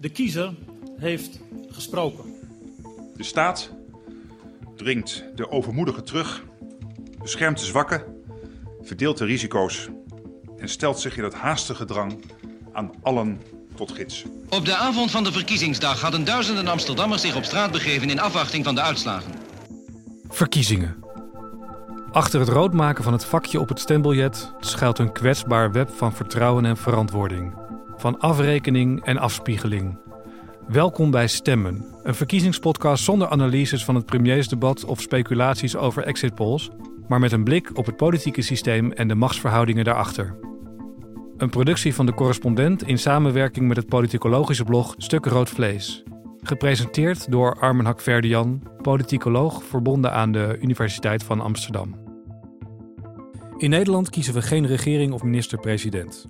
De kiezer heeft gesproken. De staat dringt de overmoedigen terug, beschermt de zwakken, verdeelt de risico's en stelt zich in het haastige drang aan allen tot gids. Op de avond van de verkiezingsdag hadden duizenden Amsterdammers zich op straat begeven in afwachting van de uitslagen. Verkiezingen. Achter het roodmaken van het vakje op het stembiljet schuilt een kwetsbaar web van vertrouwen en verantwoording. Van afrekening en afspiegeling. Welkom bij Stemmen, een verkiezingspodcast zonder analyses van het premiersdebat of speculaties over exit polls, maar met een blik op het politieke systeem en de machtsverhoudingen daarachter. Een productie van de correspondent in samenwerking met het politicologische blog Stuk Rood Vlees. Gepresenteerd door Armen Hakverdian, politicoloog verbonden aan de Universiteit van Amsterdam. In Nederland kiezen we geen regering of minister-president.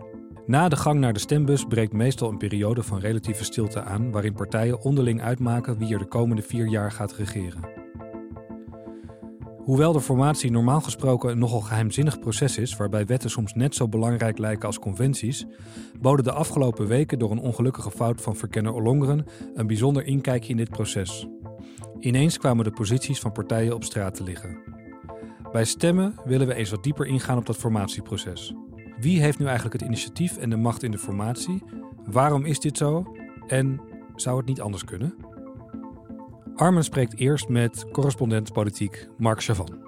Na de gang naar de stembus breekt meestal een periode van relatieve stilte aan, waarin partijen onderling uitmaken wie er de komende vier jaar gaat regeren. Hoewel de formatie normaal gesproken een nogal geheimzinnig proces is, waarbij wetten soms net zo belangrijk lijken als conventies, boden de afgelopen weken door een ongelukkige fout van verkenner Ollongren een bijzonder inkijkje in dit proces. Ineens kwamen de posities van partijen op straat te liggen. Bij stemmen willen we eens wat dieper ingaan op dat formatieproces. Wie heeft nu eigenlijk het initiatief en de macht in de formatie? Waarom is dit zo? En zou het niet anders kunnen? Armen spreekt eerst met correspondent politiek Mark Chavan.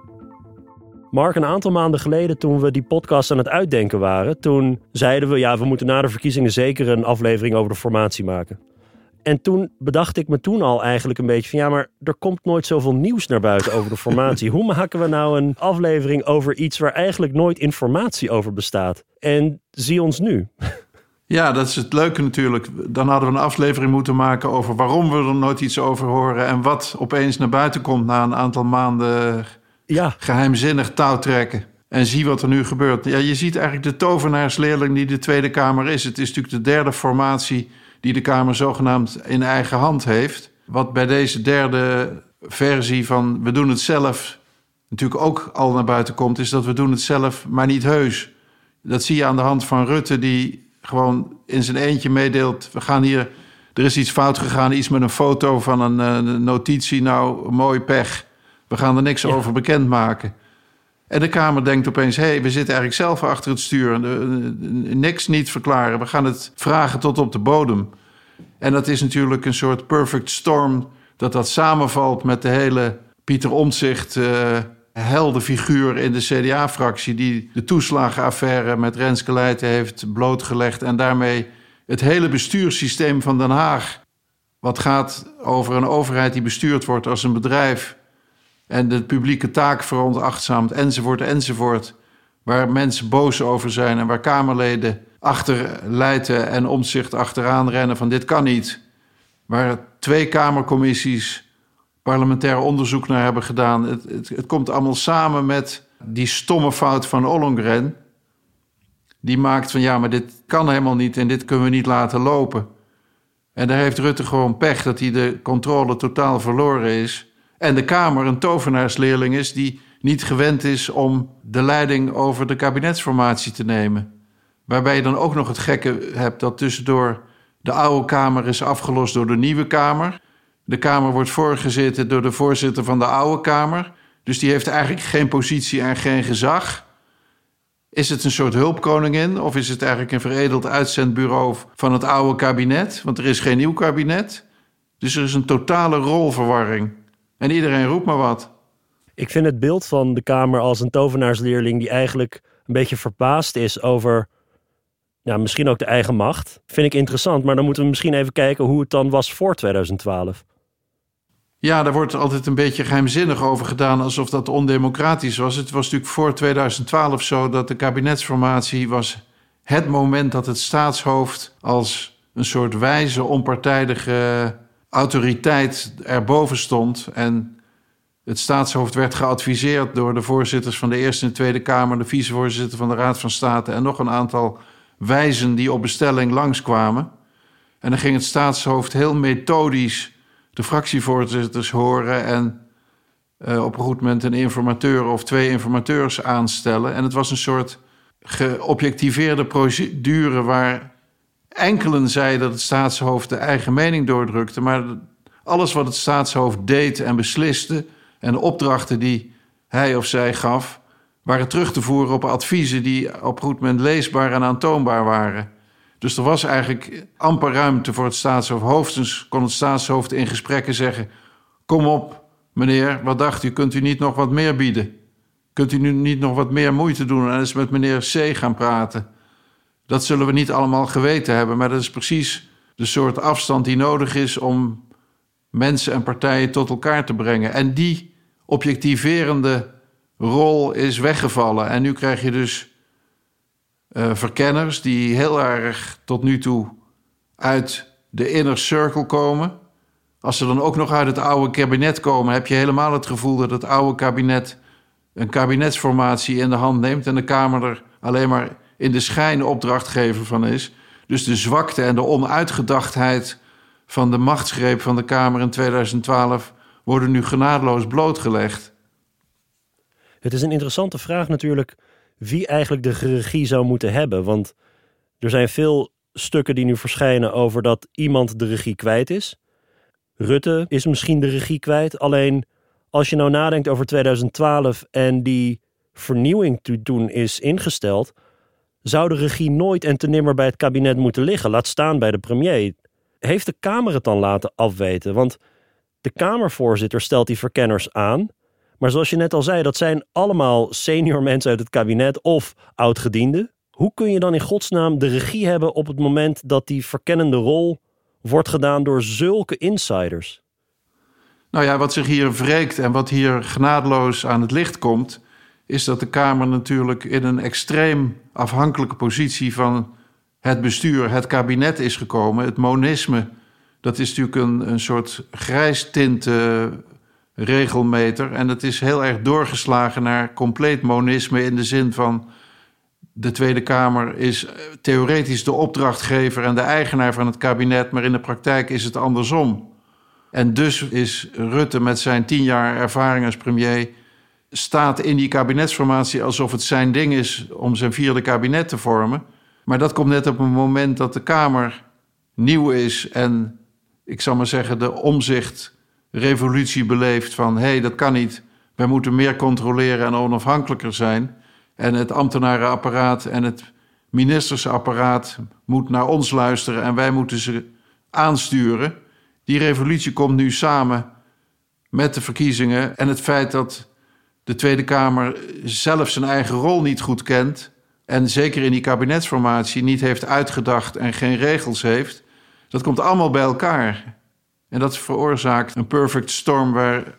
Mark, een aantal maanden geleden toen we die podcast aan het uitdenken waren, toen zeiden we ja, we moeten na de verkiezingen zeker een aflevering over de formatie maken. En toen bedacht ik me toen al eigenlijk een beetje van ja, maar er komt nooit zoveel nieuws naar buiten over de formatie. Hoe maken we nou een aflevering over iets waar eigenlijk nooit informatie over bestaat? En zie ons nu. Ja, dat is het leuke natuurlijk. Dan hadden we een aflevering moeten maken over waarom we er nooit iets over horen. En wat opeens naar buiten komt na een aantal maanden ja. geheimzinnig touwtrekken. En zie wat er nu gebeurt. Ja, je ziet eigenlijk de tovenaarsleerling die de Tweede Kamer is. Het is natuurlijk de derde formatie die de Kamer zogenaamd in eigen hand heeft. Wat bij deze derde versie van we doen het zelf natuurlijk ook al naar buiten komt, is dat we doen het zelf, maar niet heus. Dat zie je aan de hand van Rutte, die gewoon in zijn eentje meedeelt: we gaan hier, er is iets fout gegaan, iets met een foto van een, uh, notitie. Nou, mooi pech. We gaan er niks over bekendmaken. En de Kamer denkt opeens: hé, hey, we zitten eigenlijk zelf achter het stuur. niks niet verklaren. We gaan het vragen tot op de bodem. En dat is natuurlijk een soort perfect storm. Dat dat samenvalt met de hele Pieter Omtzigt. Uh, figuur in de CDA-fractie... die de toeslagenaffaire met Renske heeft blootgelegd... en daarmee het hele bestuurssysteem van Den Haag... wat gaat over een overheid die bestuurd wordt als een bedrijf... en de publieke taak veronachtzaamt, enzovoort, enzovoort... waar mensen boos over zijn en waar Kamerleden achter en Omtzigt achteraan rennen van dit kan niet... waar twee Kamercommissies parlementair onderzoek naar hebben gedaan. Het, het, het, komt allemaal samen met die stomme fout van Ollongren. Die maakt van ja, maar dit kan helemaal niet en dit kunnen we niet laten lopen. En daar heeft Rutte gewoon pech dat hij de controle totaal verloren is. En de Kamer een tovenaarsleerling is die niet gewend is om de leiding over de kabinetsformatie te nemen. Waarbij je dan ook nog het gekke hebt dat tussendoor de oude Kamer is afgelost door de nieuwe Kamer. De Kamer wordt voorgezeten door de voorzitter van de oude Kamer. Dus die heeft eigenlijk geen positie en geen gezag. Is het een soort hulpkoningin of is het eigenlijk een veredeld uitzendbureau van het oude kabinet? Want er is geen nieuw kabinet. Dus er is een totale rolverwarring. En iedereen roept maar wat. Ik vind het beeld van de Kamer als een tovenaarsleerling die eigenlijk een beetje verbaasd is over ja, misschien ook de eigen macht. Vind ik interessant, maar dan moeten we misschien even kijken hoe het dan was voor 2012. Ja, daar wordt altijd een beetje geheimzinnig over gedaan, alsof dat ondemocratisch was. Het was natuurlijk voor 2012 zo dat de kabinetsformatie was het moment dat het staatshoofd als een soort wijze, onpartijdige autoriteit erboven stond. En het staatshoofd werd geadviseerd door de voorzitters van de Eerste en Tweede Kamer, de vicevoorzitter van de Raad van State en nog een aantal wijzen die op bestelling langskwamen. En dan ging het staatshoofd heel methodisch de fractievoorzitters horen en uh, op een goed moment een informateur of twee informateurs aanstellen. En het was een soort geobjectiveerde procedure waar enkelen zeiden dat het staatshoofd de eigen mening doordrukte. Maar alles wat het staatshoofd deed en besliste en de opdrachten die hij of zij gaf, waren terug te voeren op adviezen die op goed moment leesbaar en aantoonbaar waren. Dus er was eigenlijk amper ruimte voor het staatshoofd. Hoofdens kon het staatshoofd in gesprekken zeggen: Kom op, meneer, wat dacht u? Kunt u niet nog wat meer bieden? Kunt u nu niet nog wat meer moeite doen en eens met meneer C gaan praten? Dat zullen we niet allemaal geweten hebben, maar dat is precies de soort afstand die nodig is om mensen en partijen tot elkaar te brengen. En die objectiverende rol is weggevallen. En nu krijg je dus uh, verkenners die heel erg tot nu toe uit de inner circle komen. Als ze dan ook nog uit het oude kabinet komen, heb je helemaal het gevoel dat het oude kabinet een kabinetsformatie in de hand neemt en de Kamer er alleen maar in de schijn opdrachtgever van is. Dus de zwakte en de onuitgedachtheid van de machtsgreep van de Kamer in 2012 worden nu genadeloos blootgelegd. Het is een interessante vraag natuurlijk wie eigenlijk de regie zou moeten hebben. Want er zijn veel stukken die nu verschijnen over dat iemand de regie kwijt is. Rutte is misschien de regie kwijt. Alleen als je nou nadenkt over 2012 en die vernieuwing toen is ingesteld, zou de regie nooit en te nimmer bij het kabinet moeten liggen, laat staan bij de premier. Heeft de Kamer het dan laten afweten? Want de Kamervoorzitter stelt die verkenners aan. Maar zoals je net al zei, dat zijn allemaal senior mensen uit het kabinet of oudgedienden. Hoe kun je dan in godsnaam de regie hebben op het moment dat die verkennende rol wordt gedaan door zulke insiders? Nou ja, wat zich hier wreekt en wat hier genadeloos aan het licht komt, is dat de Kamer natuurlijk in een extreem afhankelijke positie van het bestuur, het kabinet is gekomen. Het monisme, dat is natuurlijk een, een soort grijstint regelmeter. En het is heel erg doorgeslagen naar compleet monisme in de zin van de Tweede Kamer is theoretisch de opdrachtgever en de eigenaar van het kabinet, maar in de praktijk is het andersom. En dus is Rutte met zijn tien jaar ervaring als premier staat in die kabinetsformatie alsof het zijn ding is om zijn vierde kabinet te vormen. Maar dat komt net op een moment dat de Kamer nieuw is en ik zal maar zeggen de omzicht revolutie beleeft van hé, hey, dat kan niet. Wij moeten meer controleren en onafhankelijker zijn. En het ambtenarenapparaat en het ministersapparaat moet naar ons luisteren en wij moeten ze aansturen. Die revolutie komt nu samen met de verkiezingen en het feit dat de Tweede Kamer zelf zijn eigen rol niet goed kent en zeker in die kabinetsformatie niet heeft uitgedacht en geen regels heeft, dat komt allemaal bij elkaar. En dat veroorzaakt een perfect storm waar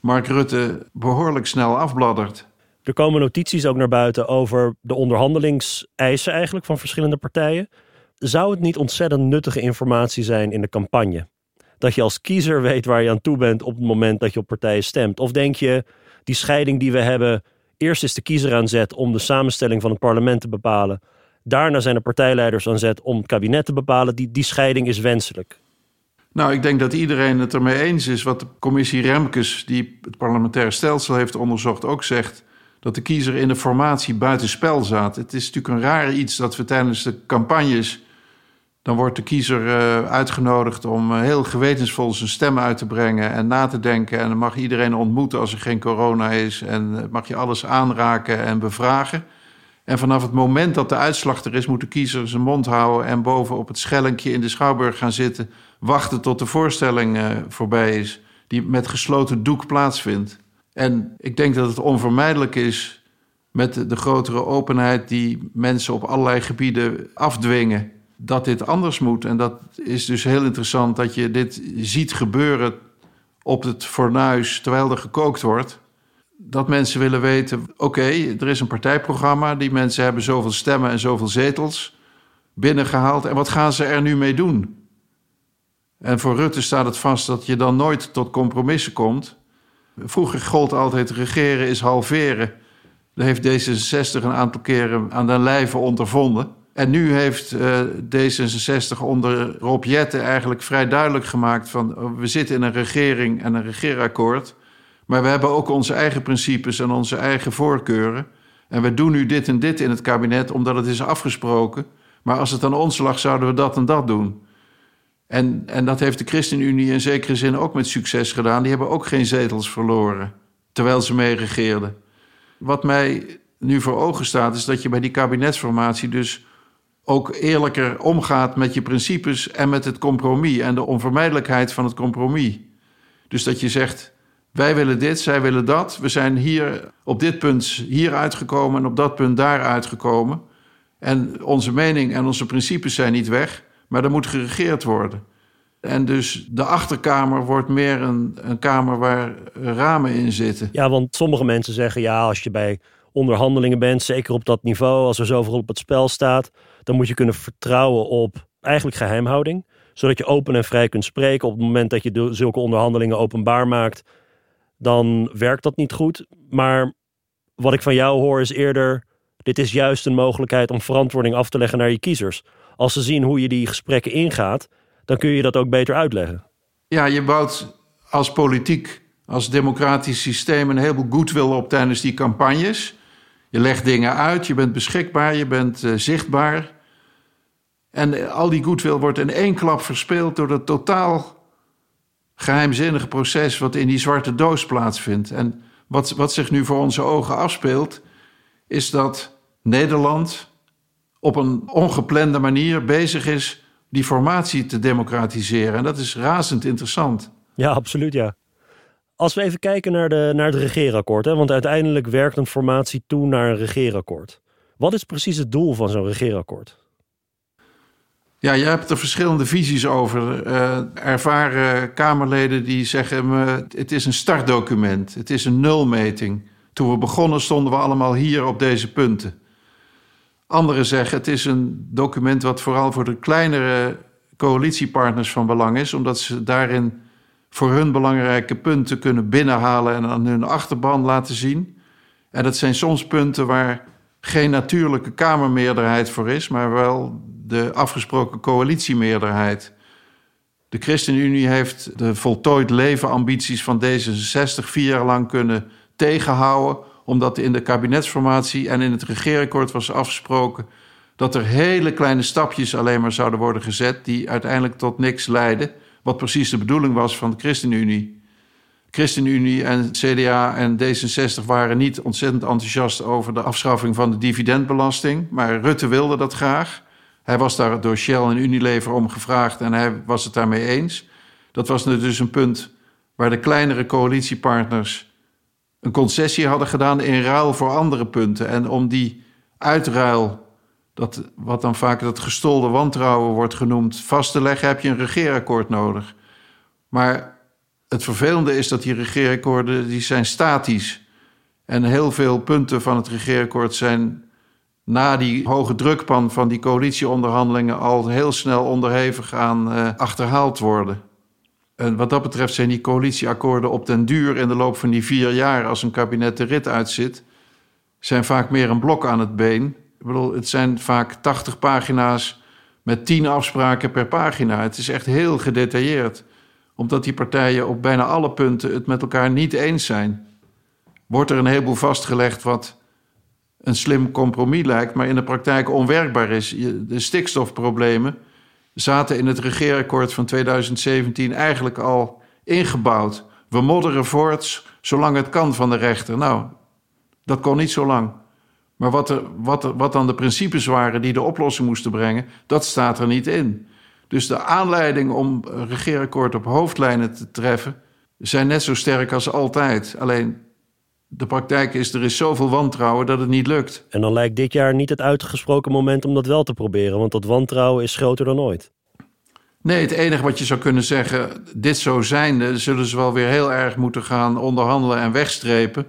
Mark Rutte behoorlijk snel afbladdert. Er komen notities ook naar buiten over de onderhandelingseisen eigenlijk van verschillende partijen. Zou het niet ontzettend nuttige informatie zijn in de campagne? Dat je als kiezer weet waar je aan toe bent op het moment dat je op partijen stemt? Of denk je, die scheiding die we hebben, eerst is de kiezer aan zet om de samenstelling van het parlement te bepalen. Daarna zijn de partijleiders aan zet om het kabinet te bepalen. Die, die scheiding is wenselijk. Nou, ik denk dat iedereen het ermee eens is. Wat de commissie Remkes, die het parlementaire stelsel heeft onderzocht, ook zegt. Dat de kiezer in de formatie buitenspel zat. Het is natuurlijk een raar iets dat we tijdens de campagnes. Dan wordt de kiezer uh, uitgenodigd om uh, heel gewetensvol zijn stem uit te brengen en na te denken. En dan mag iedereen ontmoeten als er geen corona is. En uh, mag je alles aanraken en bevragen. En vanaf het moment dat de uitslag er is, moet de kiezer zijn mond houden en boven op het schellinkje in de schouwburg gaan zitten wachten tot de voorstelling voorbij is, die met gesloten doek plaatsvindt. En ik denk dat het onvermijdelijk is met de grotere openheid die mensen op allerlei gebieden afdwingen, dat dit anders moet. En dat is dus heel interessant dat je dit ziet gebeuren op het fornuis terwijl er gekookt wordt. Dat mensen willen weten: oké, er is een partijprogramma, die mensen hebben zoveel stemmen en zoveel zetels binnengehaald. En wat gaan ze er nu mee doen? En voor Rutte staat het vast dat je dan nooit tot compromissen komt. Vroeger gold altijd regeren is halveren. Dat heeft D66 een aantal keren aan den lijve ondervonden. En nu heeft uh, D66 onder Rob Jetten eigenlijk vrij duidelijk gemaakt van oh, we zitten in een regering en een regeerakkoord. Maar we hebben ook onze eigen principes en onze eigen voorkeuren. En we doen nu dit en dit in het kabinet omdat het is afgesproken. Maar als het aan ons lag, zouden we dat en dat doen. En, en dat heeft de ChristenUnie in zekere zin ook met succes gedaan. Die hebben ook geen zetels verloren, terwijl ze mee regeerden. Wat mij nu voor ogen staat, is dat je bij die kabinetsformatie dus ook eerlijker omgaat met je principes en met het compromis en de onvermijdelijkheid van het compromis. Dus dat je zegt: wij willen dit, zij willen dat. We zijn hier op dit punt hier uitgekomen en op dat punt daar uitgekomen. En onze mening en onze principes zijn niet weg, maar er moet geregeerd worden. En dus de achterkamer wordt meer een, een kamer waar ramen in zitten. Ja, want sommige mensen zeggen ja, als je bij onderhandelingen bent, zeker op dat niveau, als er zoveel op het spel staat, dan moet je kunnen vertrouwen op eigenlijk geheimhouding. Zodat je open en vrij kunt spreken. Op het moment dat je zulke onderhandelingen openbaar maakt, dan werkt dat niet goed. Maar wat ik van jou hoor is eerder, dit is juist een mogelijkheid om verantwoording af te leggen naar je kiezers. Als ze zien hoe je die gesprekken ingaat, dan kun je dat ook beter uitleggen. Ja, je bouwt als politiek, als democratisch systeem een heleboel goodwill op tijdens die campagnes. Je legt dingen uit, je bent beschikbaar, je bent uh, zichtbaar. En al die goodwill wordt in één klap verspeeld door dat totaal geheimzinnige proces wat in die zwarte doos plaatsvindt. En wat, wat zich nu voor onze ogen afspeelt, is dat Nederland op een ongeplande manier bezig is die formatie te democratiseren. En dat is razend interessant. Ja, absoluut, ja. Als we even kijken naar, de, naar het regeerakkoord, hè, want uiteindelijk werkt een formatie toe naar een regeerakkoord. Wat is precies het doel van zo'n regeerakkoord? Ja, je hebt er verschillende visies over. Uh, ervaren Kamerleden die zeggen: het is een startdocument, het is een nulmeting. Toen we begonnen stonden we allemaal hier op deze punten. Anderen zeggen: het is een document wat vooral voor de kleinere coalitiepartners van belang is, omdat ze daarin voor hun belangrijke punten kunnen binnenhalen en aan hun achterban laten zien. En dat zijn soms punten waar geen natuurlijke Kamermeerderheid voor is, maar wel de afgesproken coalitiemeerderheid. De ChristenUnie heeft de voltooid leven ambities van D66 vier jaar lang kunnen tegenhouden, omdat in de kabinetsformatie en in het regeerakkoord was afgesproken dat er hele kleine stapjes alleen maar zouden worden gezet die uiteindelijk tot niks leiden, wat precies de bedoeling was van de ChristenUnie. ChristenUnie en CDA en D66 waren niet ontzettend enthousiast over de afschaffing van de dividendbelasting, maar Rutte wilde dat graag. Hij was daar door Shell en Unilever om gevraagd en hij was het daarmee eens. Dat was dus een punt waar de kleinere coalitiepartners een concessie hadden gedaan in ruil voor andere punten. En om die uitruil, dat, wat dan vaak dat gestolde wantrouwen wordt genoemd, vast te leggen, heb je een regeerakkoord nodig. Maar het vervelende is dat die regeerakkoorden die zijn statisch. En heel veel punten van het regeerakkoord zijn na die hoge drukpan van die coalitieonderhandelingen al heel snel onderhevig aan uh, achterhaald worden. En wat dat betreft zijn die coalitieakkoorden op den duur in de loop van die vier jaar, als een kabinet de rit uitzit, zijn vaak meer een blok aan het been. Het zijn vaak 80 pagina's met 10 afspraken per pagina. Het is echt heel gedetailleerd, omdat die partijen op bijna alle punten het met elkaar niet eens zijn. Wordt er een heleboel vastgelegd wat een slim compromis lijkt, maar in de praktijk onwerkbaar is. De stikstofproblemen zaten in het regeerakkoord van 2017 eigenlijk al ingebouwd. We modderen voort zolang het kan van de rechter. Nou, dat kon niet zo lang. Maar wat, er, wat, er, wat dan de principes waren die de oplossing moesten brengen, dat staat er niet in. Dus de aanleiding om een regeerakkoord op hoofdlijnen te treffen, zijn net zo sterk als altijd. Alleen de praktijk is, er is zoveel wantrouwen dat het niet lukt. En dan lijkt dit jaar niet het uitgesproken moment om dat wel te proberen, want dat wantrouwen is groter dan ooit. Nee, het enige wat je zou kunnen zeggen, dit zo zijnde, zullen ze wel weer heel erg moeten gaan onderhandelen en wegstrepen.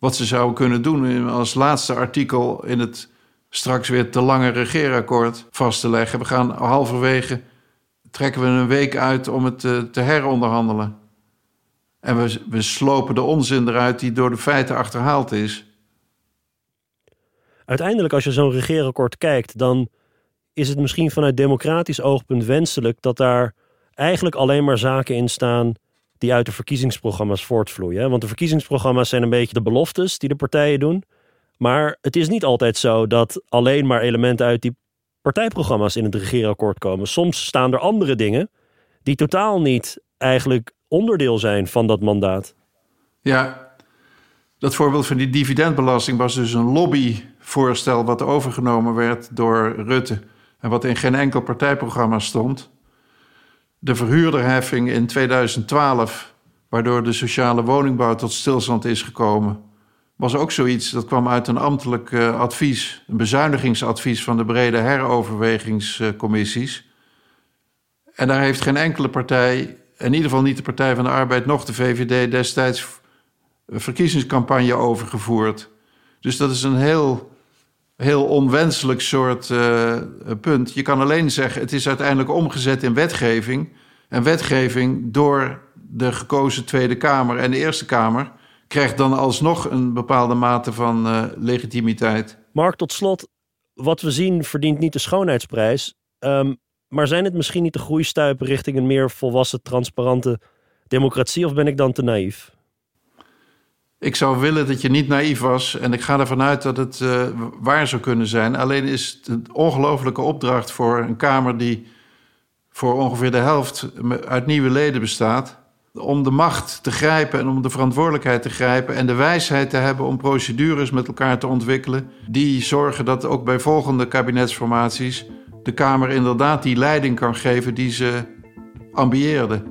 Wat ze zouden kunnen doen als laatste artikel in het straks weer te lange regeerakkoord vast te leggen. We gaan halverwege, trekken we een week uit om het te, te heronderhandelen. En we, we slopen de onzin eruit die door de feiten achterhaald is. Uiteindelijk, als je zo'n regeerakkoord kijkt, dan is het misschien vanuit democratisch oogpunt wenselijk dat daar eigenlijk alleen maar zaken in staan die uit de verkiezingsprogramma's voortvloeien. Want de verkiezingsprogramma's zijn een beetje de beloftes die de partijen doen. Maar het is niet altijd zo dat alleen maar elementen uit die partijprogramma's in het regeerakkoord komen. Soms staan er andere dingen die totaal niet eigenlijk onderdeel zijn van dat mandaat. Ja, dat voorbeeld van die dividendbelasting was dus een lobbyvoorstel wat overgenomen werd door Rutte en wat in geen enkel partijprogramma stond. De verhuurderheffing in 2012, waardoor de sociale woningbouw tot stilstand is gekomen, was ook zoiets. Dat kwam uit een ambtelijk uh, advies, een bezuinigingsadvies van de brede heroverwegingscommissies. En daar heeft geen enkele partij, in ieder geval niet de Partij van de Arbeid, nog de VVD destijds verkiezingscampagne over gevoerd. Dus dat is een heel, heel onwenselijk soort uh, punt. Je kan alleen zeggen, het is uiteindelijk omgezet in wetgeving. En wetgeving door de gekozen Tweede Kamer en de Eerste Kamer krijgt dan alsnog een bepaalde mate van uh, legitimiteit. Mark, tot slot, wat we zien verdient niet de schoonheidsprijs. Um, maar zijn het misschien niet de groeistuipen richting een meer volwassen, transparante democratie? Of ben ik dan te naïef? Ik zou willen dat je niet naïef was. En ik ga ervan uit dat het uh, waar zou kunnen zijn. Alleen is het een ongelofelijke opdracht voor een Kamer die voor ongeveer de helft uit nieuwe leden bestaat om de macht te grijpen en om de verantwoordelijkheid te grijpen en de wijsheid te hebben om procedures met elkaar te ontwikkelen die zorgen dat ook bij volgende kabinetsformaties de Kamer inderdaad die leiding kan geven die ze ambieerde.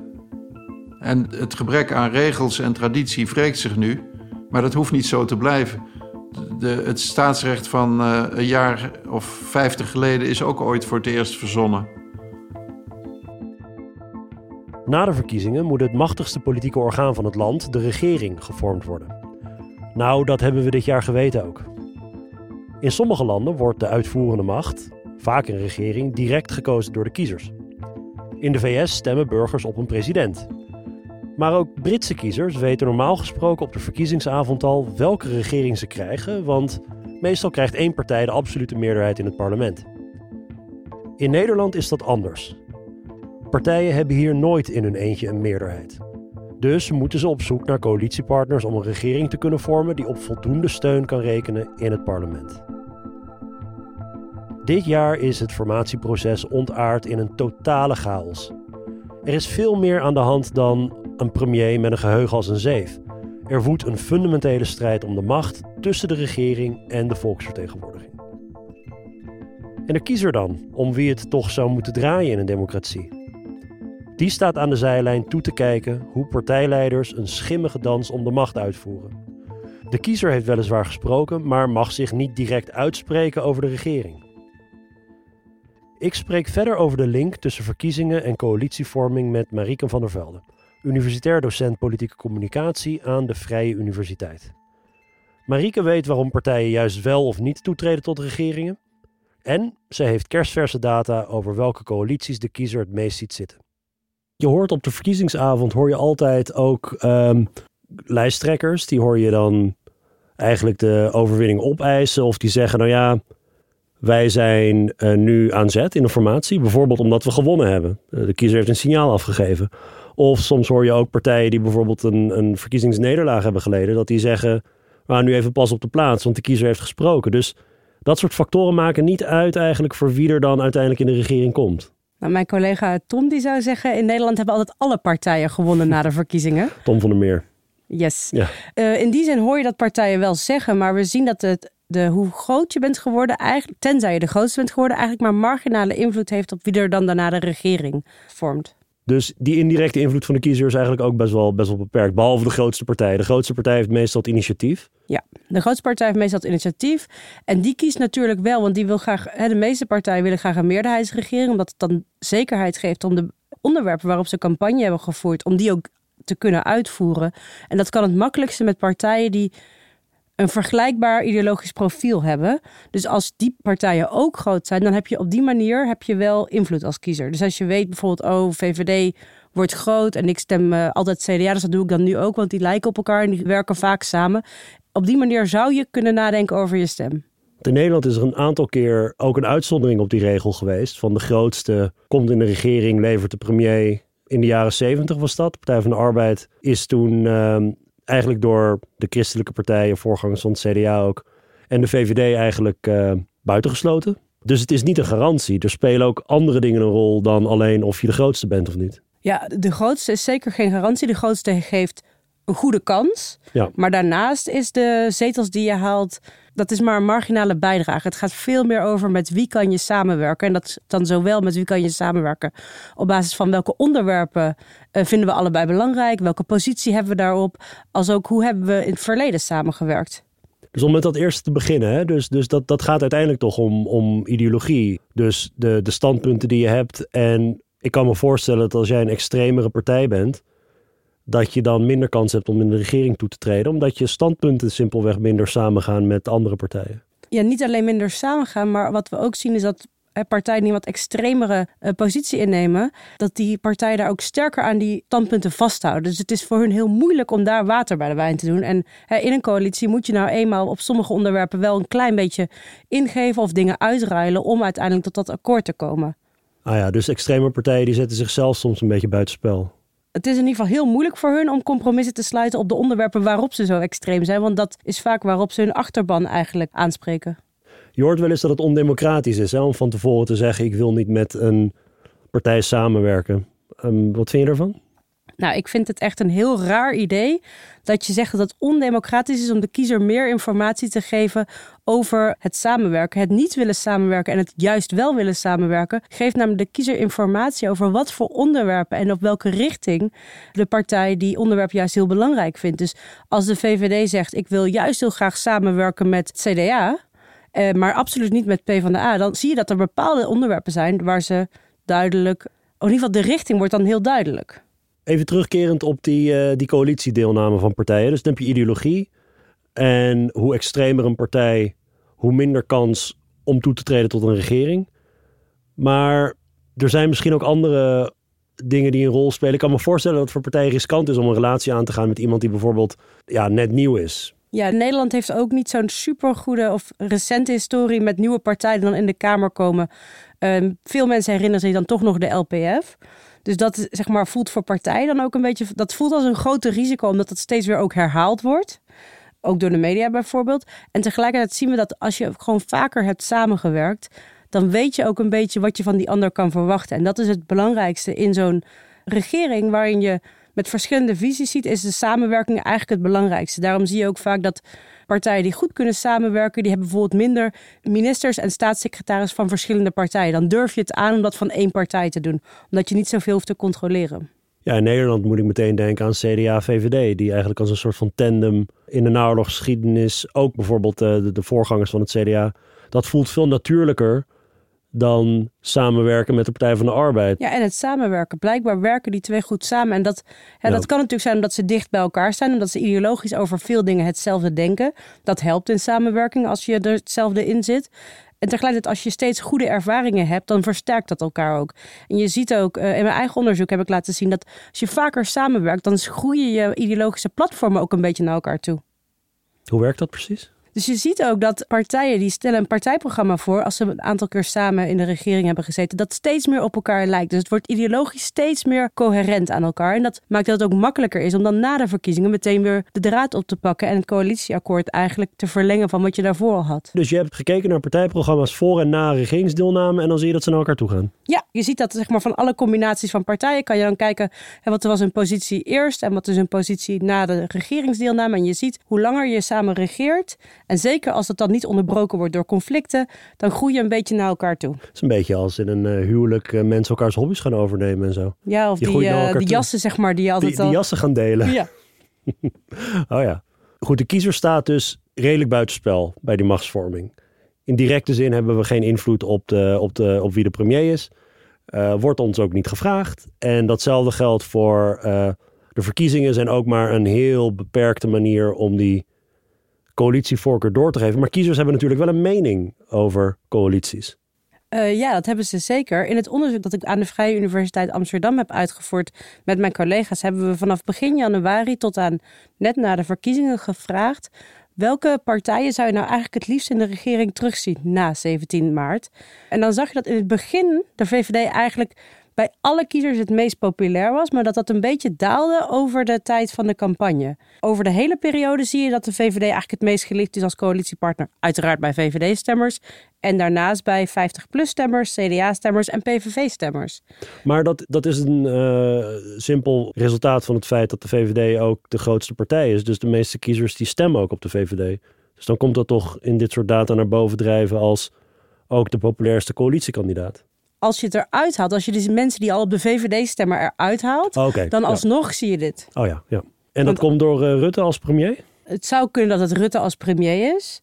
En het gebrek aan regels en traditie wreekt zich nu, maar dat hoeft niet zo te blijven. De, het staatsrecht van uh, een jaar of vijftig geleden is ook ooit voor het eerst verzonnen. Na de verkiezingen moet het machtigste politieke orgaan van het land, de regering, gevormd worden. Nou, dat hebben we dit jaar geweten ook. In sommige landen wordt de uitvoerende macht, vaak een regering, direct gekozen door de kiezers. In de VS stemmen burgers op een president. Maar ook Britse kiezers weten normaal gesproken op de verkiezingsavond al welke regering ze krijgen, want meestal krijgt één partij de absolute meerderheid in het parlement. In Nederland is dat anders. Partijen hebben hier nooit in hun eentje een meerderheid. Dus moeten ze op zoek naar coalitiepartners om een regering te kunnen vormen die op voldoende steun kan rekenen in het parlement. Dit jaar is het formatieproces ontaard in een totale chaos. Er is veel meer aan de hand dan een premier met een geheugen als een zeef. Er woedt een fundamentele strijd om de macht tussen de regering en de volksvertegenwoordiging. En de kiezer dan, om wie het toch zou moeten draaien in een democratie. Die staat aan de zijlijn toe te kijken hoe partijleiders een schimmige dans om de macht uitvoeren. De kiezer heeft weliswaar gesproken, maar mag zich niet direct uitspreken over de regering. Ik spreek verder over de link tussen verkiezingen en coalitievorming met Marieke van der Velde, universitair docent politieke communicatie aan de Vrije Universiteit. Marieke weet waarom partijen juist wel of niet toetreden tot regeringen. En ze heeft kerstverse data over welke coalities de kiezer het meest ziet zitten. Je hoort op de verkiezingsavond hoor je altijd ook um, lijsttrekkers. Die hoor je dan eigenlijk de overwinning opeisen. Of die zeggen, nou ja, wij zijn uh, nu aan zet in de formatie. Bijvoorbeeld omdat we gewonnen hebben. Uh, de kiezer heeft een signaal afgegeven. Of soms hoor je ook partijen die bijvoorbeeld een, een verkiezingsnederlaag hebben geleden. Dat die zeggen, nou nu even pas op de plaats, want de kiezer heeft gesproken. Dus dat soort factoren maken niet uit eigenlijk voor wie er dan uiteindelijk in de regering komt. Nou, mijn collega Tom die zou zeggen... in Nederland hebben altijd alle partijen gewonnen na de verkiezingen. Tom van der Meer. Yes. Ja. Uh, in die zin hoor je dat partijen wel zeggen... maar we zien dat het, de, hoe groot je bent geworden... Eigenlijk, tenzij je de grootste bent geworden... eigenlijk maar marginale invloed heeft... op wie er dan daarna de regering vormt. Dus die indirecte invloed van de kiezer is eigenlijk ook best wel, best wel beperkt. Behalve de grootste partij. De grootste partij heeft meestal het initiatief. Ja, de grootste partij heeft meestal het initiatief. En die kiest natuurlijk wel, want die wil graag, hè, de meeste partijen willen graag een meerderheidsregering. Omdat het dan zekerheid geeft om de onderwerpen waarop ze campagne hebben gevoerd, om die ook te kunnen uitvoeren. En dat kan het makkelijkste met partijen die een vergelijkbaar ideologisch profiel hebben. Dus als die partijen ook groot zijn, dan heb je op die manier heb je wel invloed als kiezer. Dus als je weet bijvoorbeeld, oh, VVD wordt groot en ik stem uh, altijd CDA, dus dat doe ik dan nu ook, want die lijken op elkaar en die werken vaak samen. Op die manier zou je kunnen nadenken over je stem. In Nederland is er een aantal keer ook een uitzondering op die regel geweest. Van de grootste komt in de regering, levert de premier. In de jaren zeventig was dat. Partij van de Arbeid is toen uh, eigenlijk door de christelijke partijen, voorgangers van het CDA ook, en de VVD eigenlijk uh, buitengesloten. Dus het is niet een garantie. Er spelen ook andere dingen een rol dan alleen of je de grootste bent of niet. Ja, de grootste is zeker geen garantie. De grootste geeft een goede kans. Ja. Maar daarnaast is de zetels die je haalt, dat is maar een marginale bijdrage. Het gaat veel meer over met wie kan je samenwerken. En dat dan zowel met wie kan je samenwerken. Op basis van welke onderwerpen uh, vinden we allebei belangrijk. Welke positie hebben we daarop. Als ook hoe hebben we in het verleden samengewerkt. Dus om met dat eerste te beginnen, hè? Dus, dus dat, dat gaat uiteindelijk toch om, om ideologie. Dus de, de standpunten die je hebt. En ik kan me voorstellen dat als jij een extremere partij bent, dat je dan minder kans hebt om in de regering toe te treden, omdat je standpunten simpelweg minder samengaan met andere partijen. Ja, niet alleen minder samengaan, maar wat we ook zien is dat partijen die wat extremere uh, positie innemen, dat die partijen daar ook sterker aan die standpunten vasthouden. Dus het is voor hun heel moeilijk om daar water bij de wijn te doen. En in een coalitie moet je nou eenmaal op sommige onderwerpen wel een klein beetje ingeven of dingen uitruilen om uiteindelijk tot dat akkoord te komen. Ah ja, dus extreme partijen die zetten zichzelf soms een beetje buitenspel. Het is in ieder geval heel moeilijk voor hun om compromissen te sluiten op de onderwerpen waarop ze zo extreem zijn. Want dat is vaak waarop ze hun achterban eigenlijk aanspreken. Je hoort wel eens dat het ondemocratisch is om van tevoren te zeggen: ik wil niet met een partij samenwerken. Um, wat vind je ervan? Nou, ik vind het echt een heel raar idee dat je zegt dat het ondemocratisch is om de kiezer meer informatie te geven over het samenwerken. Het niet willen samenwerken en het juist wel willen samenwerken. Geeft namelijk de kiezer informatie over wat voor onderwerpen en op welke richting de partij die onderwerp juist heel belangrijk vindt. Dus als de VVD zegt: Ik wil juist heel graag samenwerken met CDA, eh, maar absoluut niet met PvdA, dan zie je dat er bepaalde onderwerpen zijn waar ze duidelijk. In ieder geval, de richting wordt dan heel duidelijk. Even terugkerend op die, uh, die coalitiedeelname van partijen. Dus dan heb je ideologie. En hoe extremer een partij, hoe minder kans om toe te treden tot een regering. Maar er zijn misschien ook andere dingen die een rol spelen. Ik kan me voorstellen dat het voor partijen riskant is om een relatie aan te gaan met iemand die bijvoorbeeld ja, net nieuw is. Ja, Nederland heeft ook niet zo'n supergoede of recente historie met nieuwe partijen die dan in de Kamer komen. Ehm, veel mensen herinneren zich dan toch nog de LPF. Dus dat zeg maar, voelt voor partijen dan ook een beetje. Dat voelt als een groter risico, omdat het steeds weer ook herhaald wordt. Ook door de media bijvoorbeeld. En tegelijkertijd zien we dat als je gewoon vaker hebt samengewerkt, dan weet je ook een beetje wat je van die ander kan verwachten. En dat is het belangrijkste in zo'n regering waarin je met verschillende visies ziet, is de samenwerking eigenlijk het belangrijkste. Daarom zie je ook vaak dat partijen die goed kunnen samenwerken, die hebben bijvoorbeeld minder ministers en staatssecretaris van verschillende partijen. Dan durf je het aan om dat van één partij te doen, omdat je niet zoveel hoeft te controleren. Ja, in Nederland moet ik meteen denken aan CDA-VVD, die eigenlijk als een soort van tandem in de naoorlogsgeschiedenis, ook bijvoorbeeld eh, de voorgangers van het CDA, dat voelt veel natuurlijker dan samenwerken met de Partij van de Arbeid. Ja, en het samenwerken. Blijkbaar werken die twee goed samen. En dat, ja, dat kan natuurlijk zijn omdat ze dicht bij elkaar staan. Omdat ze ideologisch over veel dingen hetzelfde denken. Dat helpt in samenwerking als je er hetzelfde in zit. En tegelijkertijd, als je steeds goede ervaringen hebt, dan versterkt dat elkaar ook. En je ziet ook, uh, in mijn eigen onderzoek heb ik laten zien dat als je vaker samenwerkt, dan groeien je ideologische platformen ook een beetje naar elkaar toe. Hoe werkt dat precies? Dus je ziet ook dat partijen die stellen een partijprogramma voor als ze een aantal keer samen in de regering hebben gezeten, dat steeds meer op elkaar lijkt. Dus het wordt ideologisch steeds meer coherent aan elkaar. En dat maakt dat het ook makkelijker is om dan na de verkiezingen meteen weer de draad op te pakken en het coalitieakkoord eigenlijk te verlengen van wat je daarvoor al had. Dus je hebt gekeken naar partijprogramma's voor en na regeringsdeelname en dan zie je dat ze naar elkaar toe gaan. Ja, je ziet dat zeg maar van alle combinaties van partijen kan je dan kijken hè, wat was hun positie eerst en wat is hun positie na de regeringsdeelname. En je ziet hoe langer je samen regeert en zeker als het dan niet onderbroken wordt door conflicten, dan groei je een beetje naar elkaar toe. Het is een beetje als in een uh, huwelijk uh, mensen elkaars hobby's gaan overnemen en zo. Ja, of die, uh, die jassen, zeg maar, die altijd die, die jassen gaan delen. Ja. oh ja. Goed, de kiezer staat dus redelijk buitenspel bij die machtsvorming. In directe zin hebben we geen invloed op, de, op, de, op wie de premier is. wordt ons ook niet gevraagd. En datzelfde geldt voor de verkiezingen zijn ook maar een heel beperkte manier om die coalitievoorkeur door te geven. Maar kiezers hebben natuurlijk wel een mening over coalities. Uh, ja, dat hebben ze zeker. In het onderzoek dat ik aan de Vrije Universiteit Amsterdam heb uitgevoerd met mijn collega's, hebben we vanaf begin januari tot aan net na de verkiezingen gevraagd. Welke partijen zou je nou eigenlijk het liefst in de regering terugzien na 17 maart? En dan zag je dat in het begin de VVD eigenlijk bij alle kiezers het meest populair was, maar dat dat een beetje daalde over de tijd van de campagne. Over de hele periode zie je dat de VVD eigenlijk het meest geliefd is als coalitiepartner. Uiteraard bij VVD-stemmers en daarnaast bij 50-plus-stemmers, CDA-stemmers en PVV-stemmers. Maar dat, dat is een uh, simpel resultaat van het feit dat de VVD ook de grootste partij is. Dus de meeste kiezers die stemmen ook op de VVD. Dus dan komt dat toch in dit soort data naar boven drijven als ook de populairste coalitiekandidaat. Als je het eruit haalt, als je dus mensen die al op de VVD stemmen eruit haalt, oh, dan alsnog zie je dit. Oh ja, ja. En dat komt door uh, Rutte als premier? Het zou kunnen dat het Rutte als premier is.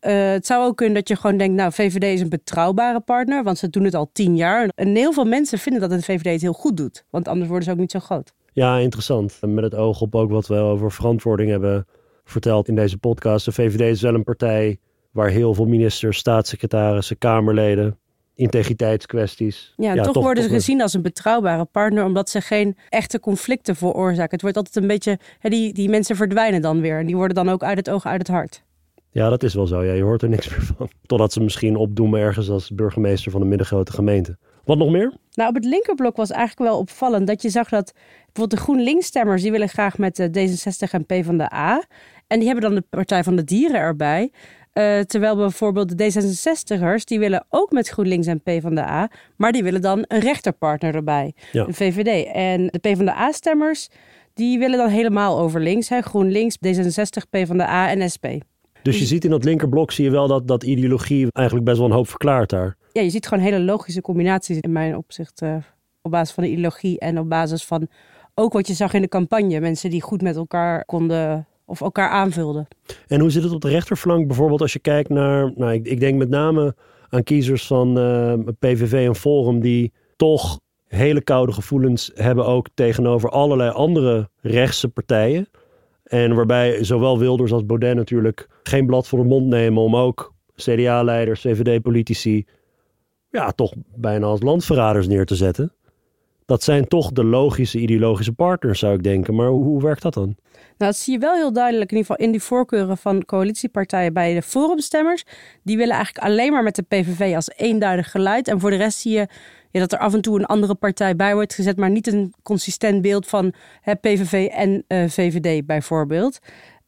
Uh, het zou ook kunnen dat je gewoon denkt, nou, VVD is een betrouwbare partner, want ze doen het al tien jaar. En heel veel mensen vinden dat de VVD het heel goed doet, want anders worden ze ook niet zo groot. Ja, interessant. Met het oog op ook wat we over verantwoording hebben verteld in deze podcast. De VVD is wel een partij waar heel veel ministers, staatssecretarissen, kamerleden, integriteitskwesties. Ja, ja toch, toch, worden ze gezien als een betrouwbare partner, omdat ze geen echte conflicten veroorzaken. Het wordt altijd een beetje, hè, die, die mensen verdwijnen dan weer en die worden dan ook uit het oog, uit het hart. Ja, dat is wel zo. Ja, je hoort er niks meer van. Totdat ze misschien opdoemen ergens als burgemeester van een middengrote gemeente. Wat nog meer? Nou, op het linkerblok was eigenlijk wel opvallend dat je zag dat bijvoorbeeld de GroenLinks-stemmers... die willen graag met de D66 en PvdA. En die hebben dan de Partij van de Dieren erbij. Uh, terwijl bijvoorbeeld de D66'ers, die willen ook met GroenLinks en PvdA, maar die willen dan een rechterpartner erbij, de VVD. En de PvdA-stemmers, die willen dan helemaal over links, hè? GroenLinks, D66, PvdA en SP. Dus je ziet in dat linkerblok zie je wel dat, dat ideologie eigenlijk best wel een hoop verklaart daar. Ja, je ziet gewoon hele logische combinaties in mijn opzicht uh, op basis van de ideologie en op basis van ook wat je zag in de campagne. Mensen die goed met elkaar konden of elkaar aanvulden. En hoe zit het op de rechterflank bijvoorbeeld als je kijkt naar, nou, ik, denk met name aan kiezers van eh, PVV en Forum die toch hele koude gevoelens hebben ook tegenover allerlei andere rechtse partijen. En waarbij zowel Wilders als Baudet natuurlijk geen blad voor de mond nemen om ook CDA-leiders, CVD-politici, ja, toch bijna als landverraders neer te zetten. Dat zijn toch de logische ideologische partners, zou ik denken. Maar hoe, werkt dat dan? Nou, dat zie je wel heel duidelijk in ieder geval in die voorkeuren van coalitiepartijen bij de forumstemmers. Die willen eigenlijk alleen maar met de PVV als eenduidig geluid. En voor de rest zie je ja, dat er af en toe een andere partij bij wordt gezet, maar niet een consistent beeld van hè, PVV en eh, VVD bijvoorbeeld.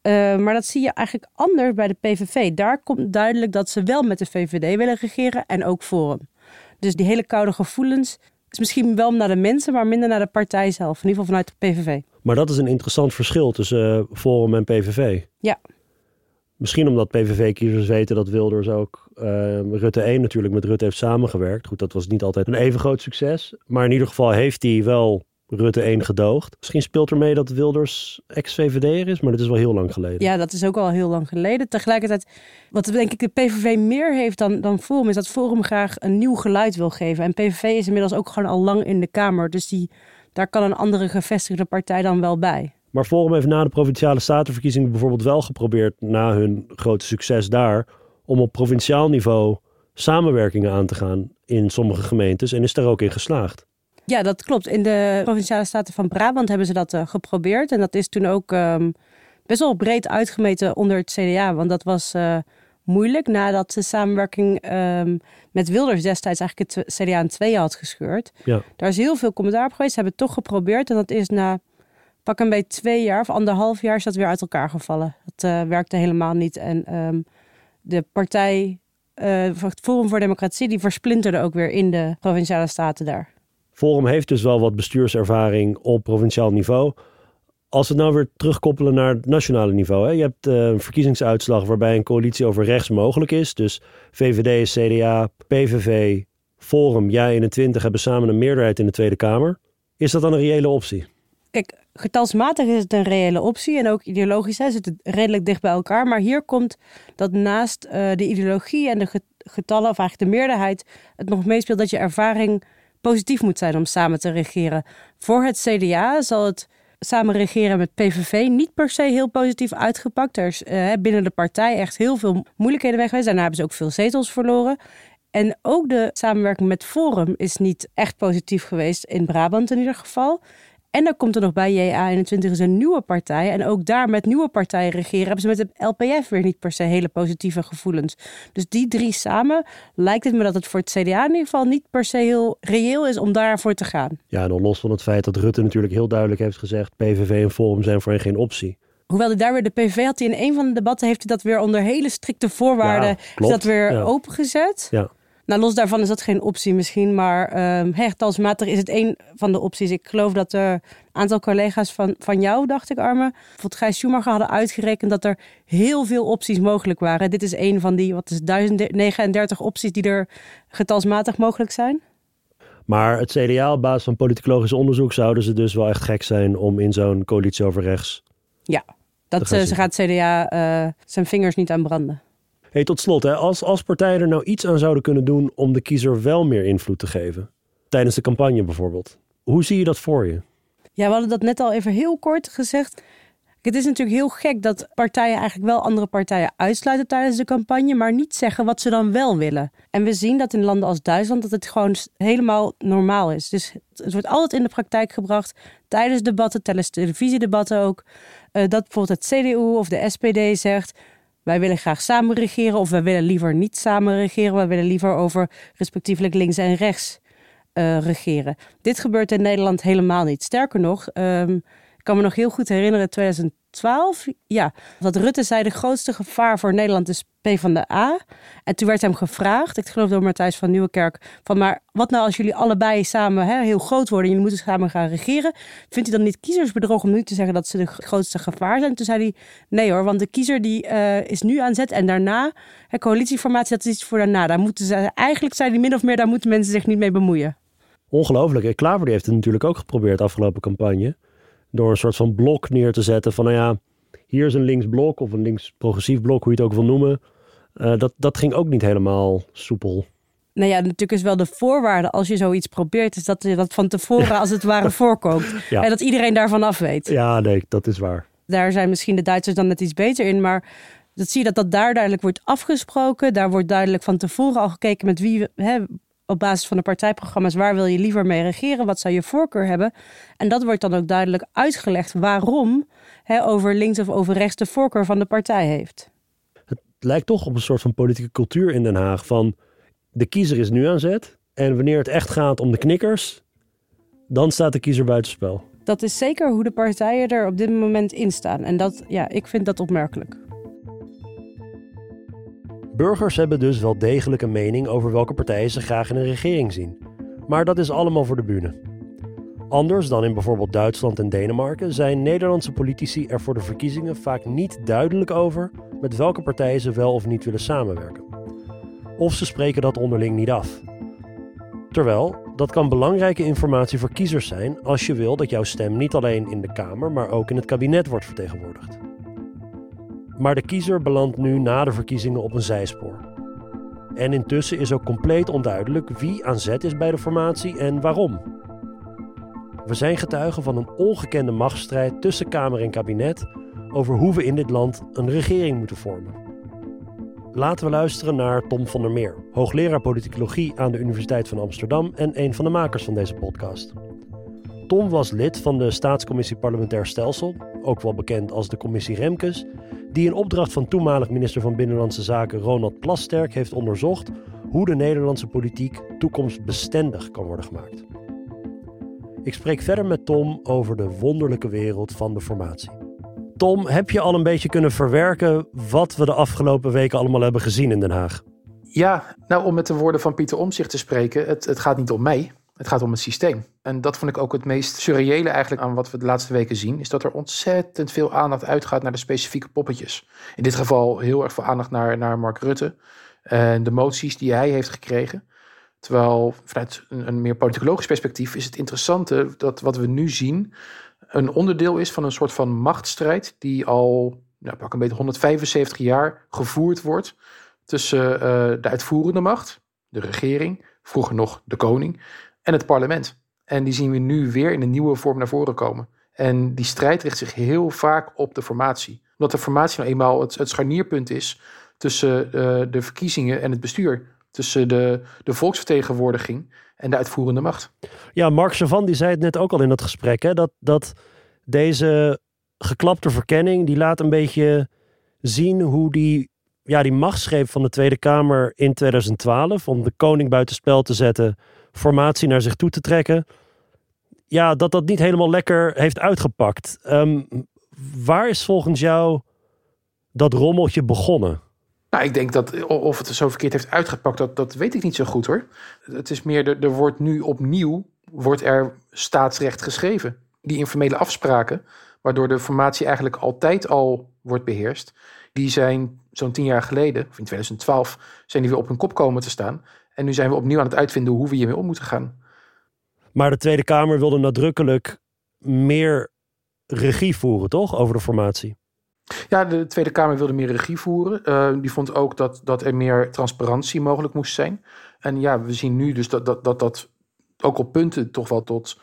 Uh, maar dat zie je eigenlijk anders bij de PVV. Daar komt duidelijk dat ze wel met de VVD willen regeren en ook Forum. Dus die hele koude gevoelens is misschien wel naar de mensen, maar minder naar de partij zelf. In ieder geval vanuit de PVV. Maar dat is een interessant verschil tussen uh, Forum en PVV. Ja. Misschien omdat PVV-kiezers weten dat Wilders ook uh, Rutte 1 natuurlijk met Rutte heeft samengewerkt. Goed, dat was niet altijd een even groot succes. Maar in ieder geval heeft hij wel Rutte 1 gedoogd. Misschien speelt er mee dat Wilders ex-VVD'er is, maar dat is wel heel lang geleden. Ja, dat is ook al heel lang geleden. Tegelijkertijd, wat denk ik de PVV meer heeft dan, dan Forum, is dat Forum graag een nieuw geluid wil geven. En PVV is inmiddels ook gewoon al lang in de Kamer. Dus die, daar kan een andere gevestigde partij dan wel bij. Maar Forum heeft na de provinciale statenverkiezingen bijvoorbeeld wel geprobeerd, na hun grote succes daar, om op provinciaal niveau samenwerkingen aan te gaan in sommige gemeentes en is daar ook in geslaagd. Ja, dat klopt. In de provinciale staten van Brabant hebben ze dat uh, geprobeerd. En dat is toen ook um, best wel breed uitgemeten onder het CDA. Want dat was uh, moeilijk nadat de samenwerking um, met Wilders destijds eigenlijk het CDA in tweeën had gescheurd. Ja. Daar is heel veel commentaar op geweest. Ze hebben het toch geprobeerd. En dat is na pak een beetje twee jaar of anderhalf jaar is dat weer uit elkaar gevallen. Dat uh, werkte helemaal niet. En um, de partij, uh, het Forum voor Democratie, die versplinterde ook weer in de provinciale staten daar. Forum heeft dus wel wat bestuurservaring op provinciaal niveau. Als we het nou weer terugkoppelen naar het nationale niveau. Hè? Je hebt uh, een verkiezingsuitslag waarbij een coalitie over rechts mogelijk is. Dus VVD, CDA, PVV, Forum, JA21 hebben samen een meerderheid in de Tweede Kamer. Is dat dan een reële optie? Kijk, getalsmatig is het een reële optie en ook ideologisch hè, zit het redelijk dicht bij elkaar. Maar hier komt dat naast uh, de ideologie en de getallen, of eigenlijk de meerderheid, het nog meespeelt dat je ervaring positief moet zijn om samen te regeren. Voor het CDA zal het samen regeren met PVV niet per se heel positief uitgepakt. Er is uh, binnen de partij echt heel veel moeilijkheden weg geweest. Daarna hebben ze ook veel zetels verloren. En ook de samenwerking met Forum is niet echt positief geweest, in Brabant in ieder geval. En dan komt er nog bij JA21 is een nieuwe partij. En ook daar met nieuwe partijen regeren hebben ze met de LPF weer niet per se hele positieve gevoelens. Dus die drie samen lijkt het me dat het voor het CDA in ieder geval niet per se heel reëel is om daarvoor te gaan. Ja, en dan los van het feit dat Rutte natuurlijk heel duidelijk heeft gezegd: PVV en Forum zijn voor hen geen optie. Hoewel hij daar weer de PVV had hij in een van de debatten heeft hij dat weer onder hele strikte voorwaarden ja, dat weer ja. opengezet. Ja. Nou, los daarvan is dat geen optie misschien, maar um, hertalsmatig is het een van de opties. Ik geloof dat er een aantal collega's van, van jou, dacht ik, Arme, bijvoorbeeld Gijs Schumacher hadden uitgerekend dat er heel veel opties mogelijk waren. Dit is een van die, wat is 1039 opties die er getalsmatig mogelijk zijn. Maar het CDA op basis van politicologisch onderzoek zouden ze dus wel echt gek zijn om in zo'n coalitie over rechts. Ja, dat uh, ze gaat het CDA uh, zijn vingers niet aan branden. Hey, tot slot, hè, als, als partijen er nou iets aan zouden kunnen doen om de kiezer wel meer invloed te geven, tijdens de campagne bijvoorbeeld, hoe zie je dat voor je? Ja, we hadden dat net al even heel kort gezegd. Het is natuurlijk heel gek dat partijen eigenlijk wel andere partijen uitsluiten tijdens de campagne, maar niet zeggen wat ze dan wel willen. En we zien dat in landen als Duitsland dat het gewoon helemaal normaal is. Dus het wordt altijd in de praktijk gebracht tijdens debatten, tijdens televisiedebatten ook. Uh, dat bijvoorbeeld het CDU of de SPD zegt: wij willen graag samen regeren of wij willen liever niet samen regeren. Wij willen liever over respectievelijk links en rechts uh, regeren. Dit gebeurt in Nederland helemaal niet. Sterker nog, um, ik kan me nog heel goed herinneren, 2012, ja, dat Rutte zei de grootste gevaar voor Nederland is P van de A. En toen werd hem gevraagd, ik geloof door Matthijs van Nieuwekerk, van maar wat nou als jullie allebei samen hè, heel groot worden en jullie moeten samen gaan regeren? Vindt u dan niet kiezersbedrog om nu te zeggen dat ze de grootste gevaar zijn? Toen zei hij, nee hoor, want de kiezer die uh, is nu aan zet en daarna, hè, coalitieformatie, dat is iets voor daarna. Daar moeten ze, eigenlijk zijn die min of meer, daar moeten mensen zich niet mee bemoeien. Ongelooflijk. Klaver heeft het natuurlijk ook geprobeerd afgelopen campagne door een soort van blok neer te zetten van nou ja, hier is een linksblok of een links-progressief blok, hoe je het ook wil noemen. Uh, dat, dat ging ook niet helemaal soepel. Nou ja, natuurlijk is wel de voorwaarde als je zoiets probeert, is dat je dat van tevoren als het ware voorkoopt. En dat iedereen daarvan af weet. Ja, nee, dat is waar. Daar zijn misschien de Duitsers dan net iets beter in, maar dat zie je dat dat daar duidelijk wordt afgesproken. Daar wordt duidelijk van tevoren al gekeken met wie, hè, op basis van de partijprogramma's waar wil je liever mee regeren, wat zou je voorkeur hebben. En dat wordt dan ook duidelijk uitgelegd waarom hè, over links of over rechts de voorkeur van de partij heeft. Het lijkt toch op een soort van politieke cultuur in Den Haag van de kiezer is nu aan zet en wanneer het echt gaat om de knikkers, dan staat de kiezer buitenspel. Dat is zeker hoe de partijen er op dit moment in staan. En dat, ja, ik vind dat opmerkelijk. Burgers hebben dus wel degelijk een mening over welke partijen ze graag in een regering zien. Maar dat is allemaal voor de bühne. Anders dan in bijvoorbeeld Duitsland en Denemarken zijn Nederlandse politici er voor de verkiezingen vaak niet duidelijk over met welke partijen ze wel of niet willen samenwerken. Of ze spreken dat onderling niet af. Terwijl, dat kan belangrijke informatie voor kiezers zijn als je wil dat jouw stem niet alleen in de Kamer, maar ook in het kabinet wordt vertegenwoordigd. Maar de kiezer belandt nu na de verkiezingen op een zijspoor. En intussen is ook compleet onduidelijk wie aan zet is bij de formatie en waarom. We zijn getuigen van een ongekende machtsstrijd tussen Kamer en kabinet over hoe we in dit land een regering moeten vormen. Laten we luisteren naar Tom van der Meer, hoogleraar politicologie aan de Universiteit van Amsterdam en een van de makers van deze podcast. Tom was lid van de Staatscommissie Parlementair Stelsel, ook wel bekend als de Commissie Remkes, die in opdracht van toenmalig minister van Binnenlandse Zaken Ronald Plasterk heeft onderzocht hoe de Nederlandse politiek toekomstbestendig kan worden gemaakt. Ik spreek verder met Tom over de wonderlijke wereld van de formatie. Tom, heb je al een beetje kunnen verwerken wat we de afgelopen weken allemaal hebben gezien in Den Haag? Ja, nou om met de woorden van Pieter Omzicht te spreken, het, het gaat niet om mij. Het gaat om het systeem. En dat vond ik ook het meest surreële eigenlijk aan wat we de laatste weken zien. Is dat er ontzettend veel aandacht uitgaat naar de specifieke poppetjes. In dit geval heel erg veel aandacht naar, naar Mark Rutte. En de moties die hij heeft gekregen. Terwijl vanuit een, meer politicologisch perspectief is het interessante dat wat we nu zien een onderdeel is van een soort van machtsstrijd die al nou, pak een beetje 175 jaar gevoerd wordt tussen uh, de uitvoerende macht, de regering, vroeger nog de koning, en het parlement. En die zien we nu weer in een nieuwe vorm naar voren komen. En die strijd richt zich heel vaak op de formatie. Omdat de formatie nou eenmaal het, het scharnierpunt is tussen uh, de verkiezingen en het bestuur. Tussen de, de volksvertegenwoordiging en de uitvoerende macht. Ja, Mark Chavan die zei het net ook al in dat gesprek, hè, dat, dat deze geklapte verkenning, die laat een beetje zien hoe die, ja, die machtsgreep van de Tweede Kamer in 2012, om de koning buitenspel te zetten, formatie naar zich toe te trekken, ja, dat dat niet helemaal lekker heeft uitgepakt. Um, waar is volgens jou dat rommeltje begonnen? Nou, ik denk dat of het zo verkeerd heeft uitgepakt, dat, dat weet ik niet zo goed hoor. Het is meer, er, er wordt nu opnieuw, wordt er staatsrecht geschreven. Die informele afspraken, waardoor de formatie eigenlijk altijd al wordt beheerst, die zijn zo'n tien jaar geleden, of in 2012, zijn die weer op hun kop komen te staan. En nu zijn we opnieuw aan het uitvinden hoe we hiermee om moeten gaan. Maar de Tweede Kamer wilde nadrukkelijk meer regie voeren, toch? Over de formatie. Ja, de Tweede Kamer wilde meer regie voeren. Uh, die vond ook dat, dat er meer transparantie mogelijk moest zijn. En ja, we zien nu dus dat dat, dat, dat ook op punten toch wel tot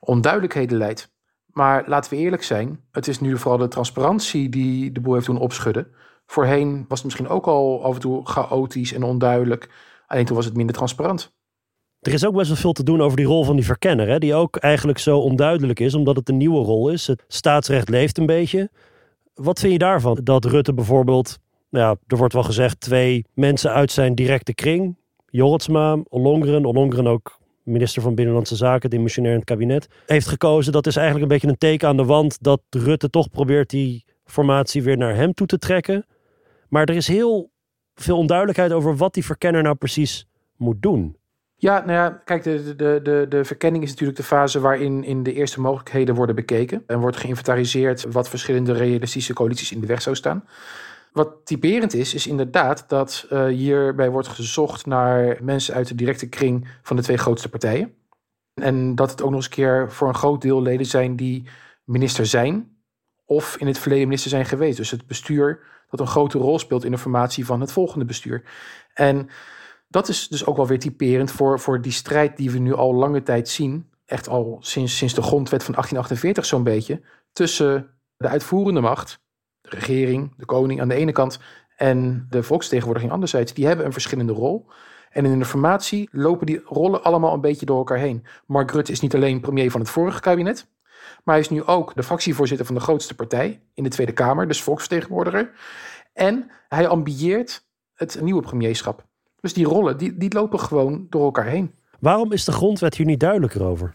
onduidelijkheden leidt. Maar laten we eerlijk zijn, het is nu vooral de transparantie die de boel heeft doen opschudden. Voorheen was het misschien ook al af en toe chaotisch en onduidelijk. Alleen toen was het minder transparant. Er is ook best wel veel te doen over die rol van die verkenner, hè? die ook eigenlijk zo onduidelijk is, omdat het een nieuwe rol is. Het staatsrecht leeft een beetje. Wat vind je daarvan? Dat Rutte bijvoorbeeld, nou ja, er wordt wel gezegd, twee mensen uit zijn directe kring, Jorritsma, Ollongren, Ollongren ook minister van Binnenlandse Zaken, dimissionair in het kabinet, heeft gekozen. Dat is eigenlijk een beetje een teken aan de wand dat Rutte toch probeert die formatie weer naar hem toe te trekken. Maar er is heel veel onduidelijkheid over wat die verkenner nou precies moet doen. Ja, nou ja, kijk, de, de, de, de verkenning is natuurlijk de fase waarin in de eerste mogelijkheden worden bekeken. En wordt geïnventariseerd wat verschillende realistische coalities in de weg zou staan. Wat typerend is, is inderdaad dat uh, hierbij wordt gezocht naar mensen uit de directe kring van de twee grootste partijen. En dat het ook nog eens een keer voor een groot deel leden zijn die minister zijn of in het verleden minister zijn geweest. Dus het bestuur dat een grote rol speelt in de formatie van het volgende bestuur. En dat is dus ook wel weer typerend voor, voor die strijd die we nu al lange tijd zien. Echt al sinds, sinds de grondwet van 1848 zo'n beetje. Tussen de uitvoerende macht, de regering, de koning aan de ene kant. En de volksvertegenwoordiging anderzijds. Die hebben een verschillende rol. En in de formatie lopen die rollen allemaal een beetje door elkaar heen. Mark Rutte is niet alleen premier van het vorige kabinet. Maar hij is nu ook de fractievoorzitter van de grootste partij in de Tweede Kamer, dus volksvertegenwoordiger. En hij ambieert het nieuwe premierschap. Dus die rollen, die, die lopen gewoon door elkaar heen. Waarom is de grondwet hier niet duidelijker over?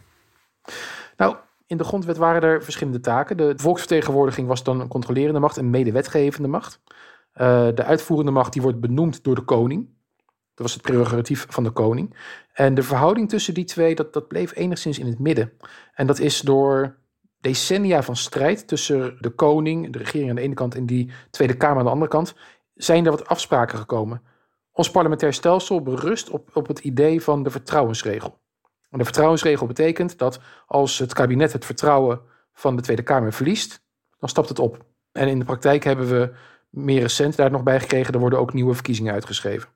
Nou, in de grondwet waren er verschillende taken. De volksvertegenwoordiging was dan een controlerende macht en medewetgevende macht. Uh, de uitvoerende macht die wordt benoemd door de koning. Dat was het prerogatief van de koning. En de verhouding tussen die twee, dat, dat bleef enigszins in het midden. En dat is door decennia van strijd tussen de koning, de regering aan de ene kant en die Tweede Kamer aan de andere kant, zijn er wat afspraken gekomen. Ons parlementair stelsel berust op, op het idee van de vertrouwensregel. En de vertrouwensregel betekent dat als het kabinet het vertrouwen van de Tweede Kamer verliest, dan stapt het op. En in de praktijk hebben we meer recent daar nog bij gekregen, er worden ook nieuwe verkiezingen uitgeschreven.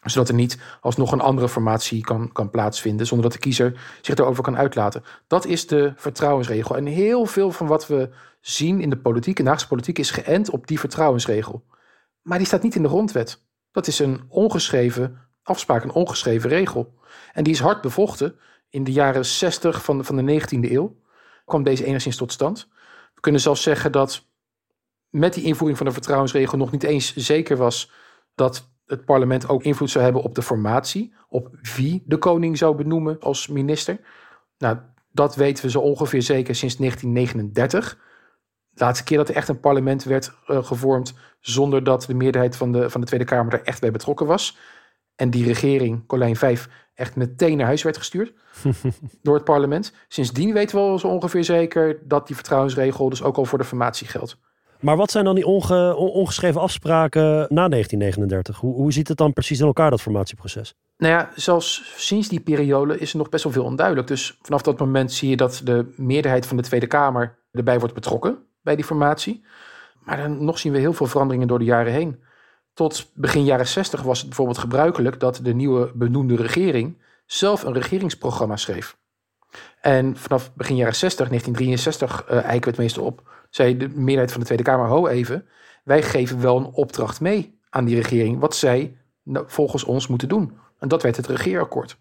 Zodat er niet alsnog een andere formatie kan, kan plaatsvinden, zonder dat de kiezer zich daarover kan uitlaten. Dat is de vertrouwensregel. En heel veel van wat we zien in de politiek, in de Haagse politiek, is geënt op die vertrouwensregel. Maar die staat niet in de grondwet. Dat is een ongeschreven afspraak, een ongeschreven regel. En die is hard bevochten. In de jaren 60 van van de 19e eeuw kwam deze enigszins tot stand. We kunnen zelfs zeggen dat met die invoering van de vertrouwensregel nog niet eens zeker was dat het parlement ook invloed zou hebben op de formatie, op wie de koning zou benoemen als minister. Nou, dat weten we zo ongeveer zeker sinds 1939 de laatste keer dat er echt een parlement werd uh, gevormd zonder dat de meerderheid van de, van de Tweede Kamer er echt bij betrokken was. En die regering, Colijn 5, echt meteen naar huis werd gestuurd door het parlement. Sindsdien weten we al zo ongeveer zeker dat die vertrouwensregel dus ook al voor de formatie geldt. Maar wat zijn dan die onge, ongeschreven afspraken na 1939? Hoe, hoe ziet het dan precies in elkaar, dat formatieproces? Nou ja, zelfs sinds die periode is er nog best wel veel onduidelijk. Dus vanaf dat moment zie je dat de meerderheid van de Tweede Kamer erbij wordt betrokken bij die formatie. Maar dan nog zien we heel veel veranderingen door de jaren heen. Tot begin jaren 60 was het bijvoorbeeld gebruikelijk dat de nieuwe benoemde regering zelf een regeringsprogramma schreef. En vanaf begin jaren 60, 1963, uh, eiken we het meestal op, zei de meerderheid van de Tweede Kamer, ho even, wij geven wel een opdracht mee aan die regering, wat zij nou, volgens ons moeten doen. En dat werd het regeerakkoord.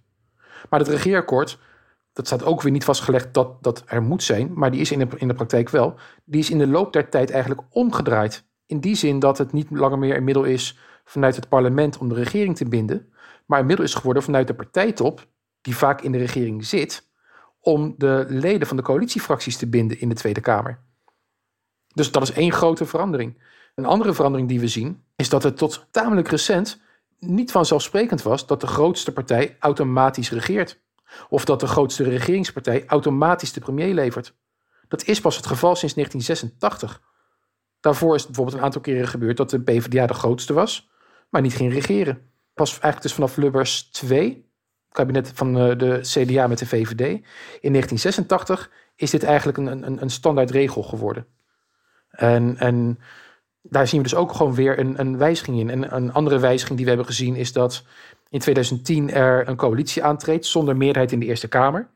Maar het regeerakkoord, dat staat ook weer niet vastgelegd dat dat er moet zijn, maar die is in de, in de praktijk wel. Die is in de loop der tijd eigenlijk omgedraaid. In die zin dat het niet langer meer een middel is vanuit het parlement om de regering te binden, maar een middel is geworden vanuit de partijtop, die vaak in de regering zit, om de leden van de coalitiefracties te binden in de Tweede Kamer. Dus dat is één grote verandering. Een andere verandering die we zien, is dat het tot tamelijk recent niet vanzelfsprekend was dat de grootste partij automatisch regeert. Of dat de grootste regeringspartij automatisch de premier levert. Dat is pas het geval sinds 1986. Daarvoor is het bijvoorbeeld een aantal keren gebeurd dat de PvdA de grootste was, maar niet ging regeren. Pas eigenlijk dus vanaf Lubbers 2, kabinet van eh, de CDA met de VVD, in 1986 is dit eigenlijk een, een, een standaard regel geworden. En, en daar zien we dus ook gewoon weer een, een wijziging in. En een andere wijziging die we hebben gezien is dat in 2010 er een coalitie aantreedt zonder meerderheid in de Eerste Kamer.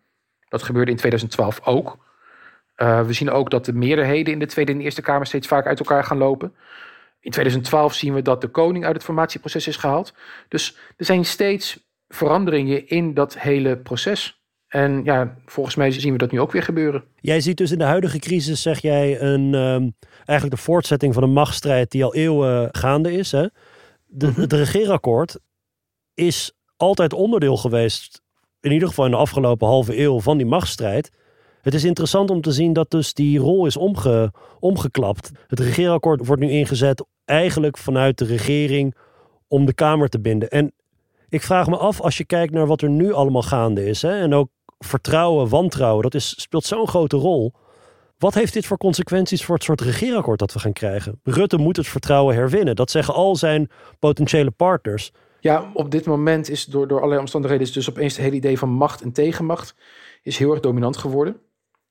Dat gebeurde in 2012 ook. Uh, we zien ook dat de meerderheden in de Tweede en de Eerste Kamer steeds vaak uit elkaar gaan lopen. In 2012 zien we dat de koning uit het formatieproces is gehaald. Dus er zijn steeds veranderingen in dat hele proces. En ja, volgens mij zien we dat nu ook weer gebeuren. Jij ziet dus in de huidige crisis, zeg jij, een, um, eigenlijk de voortzetting van een machtsstrijd die al eeuwen gaande is. Hè? De, mhm. Het regeerakkoord is altijd onderdeel geweest, in ieder geval in de afgelopen halve eeuw, van die machtsstrijd. Het is interessant om te zien dat dus die rol is omge, omgeklapt. Het regeerakkoord wordt nu ingezet eigenlijk vanuit de regering om de Kamer te binden. En ik vraag me af, als je kijkt naar wat er nu allemaal gaande is, hè, en ook vertrouwen, wantrouwen, dat is, speelt zo'n grote rol. Wat heeft dit voor consequenties voor het soort regeerakkoord dat we gaan krijgen? Rutte moet het vertrouwen herwinnen. Dat zeggen al zijn potentiële partners. Ja, op dit moment is door, door allerlei omstandigheden is dus opeens het hele idee van macht en tegenmacht is heel erg dominant geworden.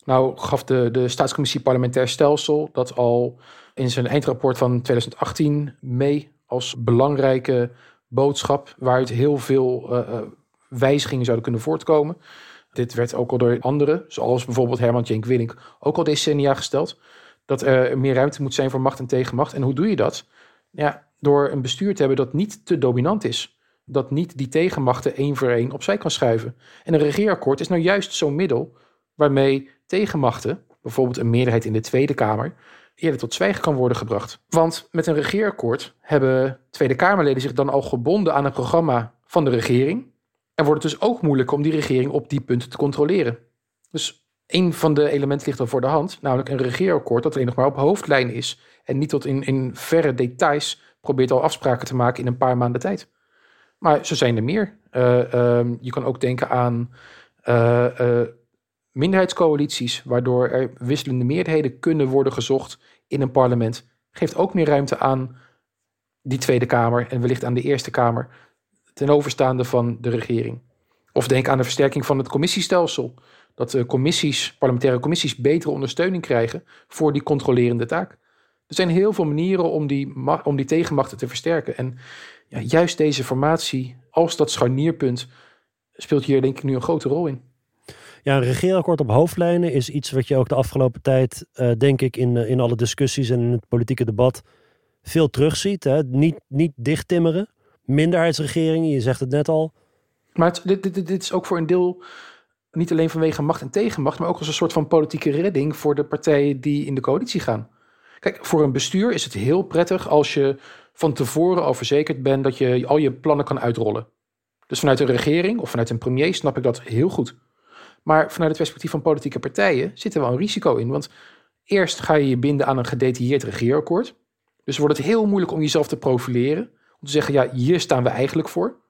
Nou gaf de, de Staatscommissie Parlementair Stelsel dat al in zijn eindrapport van 2018 mee als belangrijke boodschap waaruit heel veel uh, wijzigingen zouden kunnen voortkomen. Dit werd ook al door anderen, zoals bijvoorbeeld Herman Cenk Willink, ook al decennia gesteld. Dat er meer ruimte moet zijn voor macht en tegenmacht. En hoe doe je dat? Ja, door een bestuur te hebben dat niet te dominant is. Dat niet die tegenmachten één voor één opzij kan schuiven. En een regeerakkoord is nou juist zo'n middel waarmee tegenmachten, bijvoorbeeld een meerderheid in de Tweede Kamer, eerder tot zwijgen kan worden gebracht. Want met een regeerakkoord hebben Tweede Kamerleden zich dan al gebonden aan het programma van de regering. En wordt het dus ook moeilijk om die regering op die punten te controleren. Dus een van de elementen ligt al voor de hand, namelijk een regeerakkoord dat alleen nog maar op hoofdlijn is en niet tot in, in verre details probeert al afspraken te maken in een paar maanden tijd. Maar zo zijn er meer. Uh, uh, je kan ook denken aan uh, minderheidscoalities, waardoor er wisselende meerderheden kunnen worden gezocht in een parlement. Geeft ook meer ruimte aan die Tweede Kamer en wellicht aan de Eerste Kamer ten overstaande van de regering. Of denk aan de versterking van het commissiestelsel. Dat de commissies, parlementaire commissies betere ondersteuning krijgen voor die controlerende taak. Er zijn heel veel manieren om die, om die tegenmachten te versterken. En ja, juist deze formatie als dat scharnierpunt speelt hier denk ik nu een grote rol in. Ja, een regeerakkoord op hoofdlijnen is iets wat je ook de afgelopen tijd, uh, denk ik, in, uh, in alle discussies en in het politieke debat veel terugziet. Hè? Niet, niet dichttimmeren. Minderheidsregeringen, je zegt het net al. Maar dit, dit, dit is ook voor een deel niet alleen vanwege macht en tegenmacht, maar ook als een soort van politieke redding voor de partijen die in de coalitie gaan. Kijk, voor een bestuur is het heel prettig als je van tevoren al verzekerd bent dat je al je plannen kan uitrollen. Dus vanuit een regering of vanuit een premier snap ik dat heel goed. Maar vanuit het perspectief van politieke partijen zit er wel een risico in. Want eerst ga je je binden aan een gedetailleerd regeerakkoord. Dus wordt het heel moeilijk om jezelf te profileren. Te zeggen, ja, hier staan we eigenlijk voor.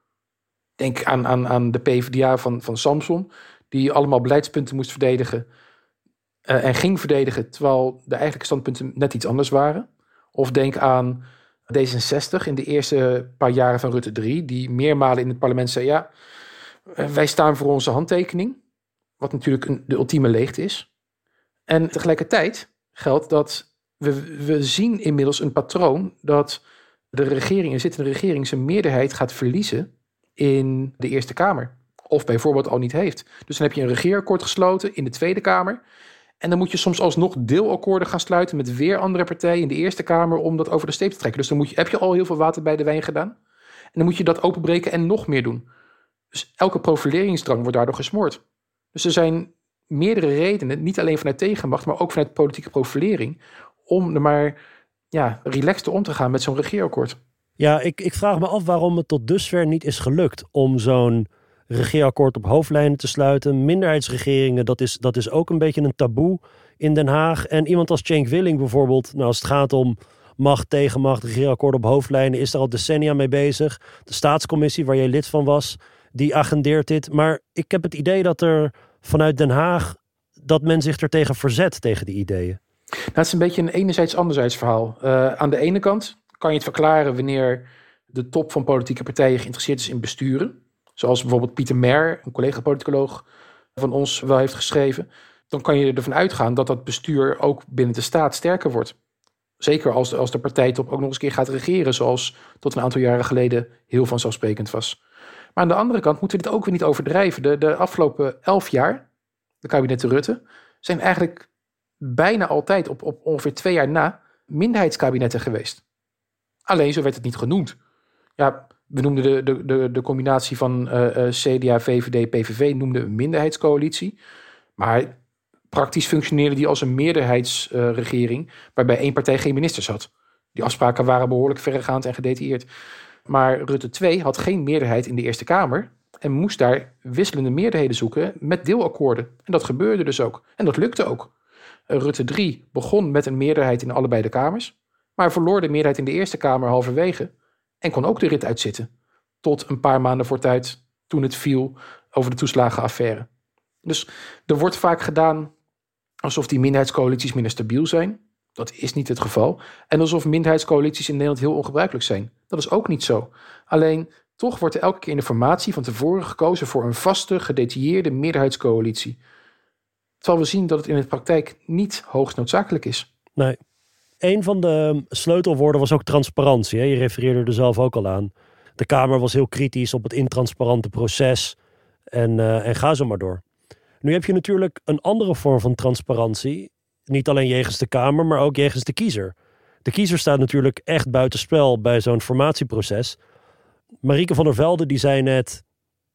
Denk aan, aan, aan de PvdA van, van Samson, die allemaal beleidspunten moest verdedigen. Uh, en ging verdedigen, terwijl de eigenlijke standpunten net iets anders waren. Of denk aan D66 in de eerste paar jaren van Rutte 3, die meermalen in het parlement zei: Ja, eh, wij staan voor onze handtekening. Wat natuurlijk een, de ultieme leegte is. En tegelijkertijd geldt dat we, we zien inmiddels een patroon dat de regering, een zittende regering, zijn meerderheid gaat verliezen in de Eerste Kamer. Of bijvoorbeeld al niet heeft. Dus dan heb je een regeerakkoord gesloten in de Tweede Kamer. En dan moet je soms alsnog deelakkoorden gaan sluiten met weer andere partijen in de Eerste Kamer om dat over de steep te trekken. Dus dan moet je, heb je al heel veel water bij de wijn gedaan. En dan moet je dat openbreken en nog meer doen. Dus elke profileringsdrang wordt daardoor gesmoord. Dus er zijn meerdere redenen, niet alleen vanuit tegenmacht, maar ook vanuit politieke profilering, om er maar ja, relaxed om te gaan met zo'n regeerakkoord. Ja, ik, ik vraag me af waarom het tot dusver niet is gelukt om zo'n regeerakkoord op hoofdlijnen te sluiten. Minderheidsregeringen, dat is, dat is ook een beetje een taboe in Den Haag. En iemand als Cenk Willing bijvoorbeeld, nou als het gaat om macht, tegenmacht, regeerakkoord op hoofdlijnen, is daar al decennia mee bezig. De staatscommissie, waar jij lid van was, die agendeert dit. Maar ik heb het idee dat er vanuit Den Haag, dat men zich er tegen verzet, tegen die ideeën. Nou, het is een beetje een enerzijds-anderzijds verhaal. Uh, aan de ene kant kan je het verklaren wanneer de top van politieke partijen geïnteresseerd is in besturen. Zoals bijvoorbeeld Pieter Mer, een collega-politicoloog van ons, wel heeft geschreven. Dan kan je ervan uitgaan dat dat bestuur ook binnen de staat sterker wordt. Zeker als de, als de partijtop ook nog eens een keer gaat regeren, zoals tot een aantal jaren geleden heel vanzelfsprekend was. Maar aan de andere kant moeten we dit ook weer niet overdrijven. De, de afgelopen elf jaar, de kabinetten Rutte, zijn eigenlijk bijna altijd op, op ongeveer twee jaar na minderheidskabinetten geweest. Alleen zo werd het niet genoemd. Ja, we noemden de, de, de, combinatie van uh, uh, CDA, VVD, PVV noemden een minderheidscoalitie. Maar praktisch functioneerde die als een meerderheidsregering, uh, waarbij één partij geen ministers had. Die afspraken waren behoorlijk verregaand en gedetailleerd. Maar Rutte 2 had geen meerderheid in de Eerste Kamer en moest daar wisselende meerderheden zoeken met deelakkoorden. En dat gebeurde dus ook. En dat lukte ook. Rutte 3 begon met een meerderheid in allebei de kamers, maar verloor de meerderheid in de Eerste Kamer halverwege en kon ook de rit uitzitten. Tot een paar maanden voor tijd toen het viel over de toeslagenaffaire. Dus er wordt vaak gedaan alsof die minderheidscoalities minder stabiel zijn. Dat is niet het geval. En alsof minderheidscoalities in Nederland heel ongebruikelijk zijn. Dat is ook niet zo. Alleen toch wordt er elke keer in de formatie van tevoren gekozen voor een vaste, gedetailleerde meerderheidscoalitie. Terwijl we zien dat het in de praktijk niet hoogst noodzakelijk is. Nee. Een van de sleutelwoorden was ook transparantie. Hè? Je refereerde er zelf ook al aan. De Kamer was heel kritisch op het intransparante proces. En, uh, en ga zo maar door. Nu heb je natuurlijk een andere vorm van transparantie. Niet alleen jegens de Kamer, maar ook jegens de kiezer. De kiezer staat natuurlijk echt buitenspel bij zo'n formatieproces. Marieke van der Velde die zei net...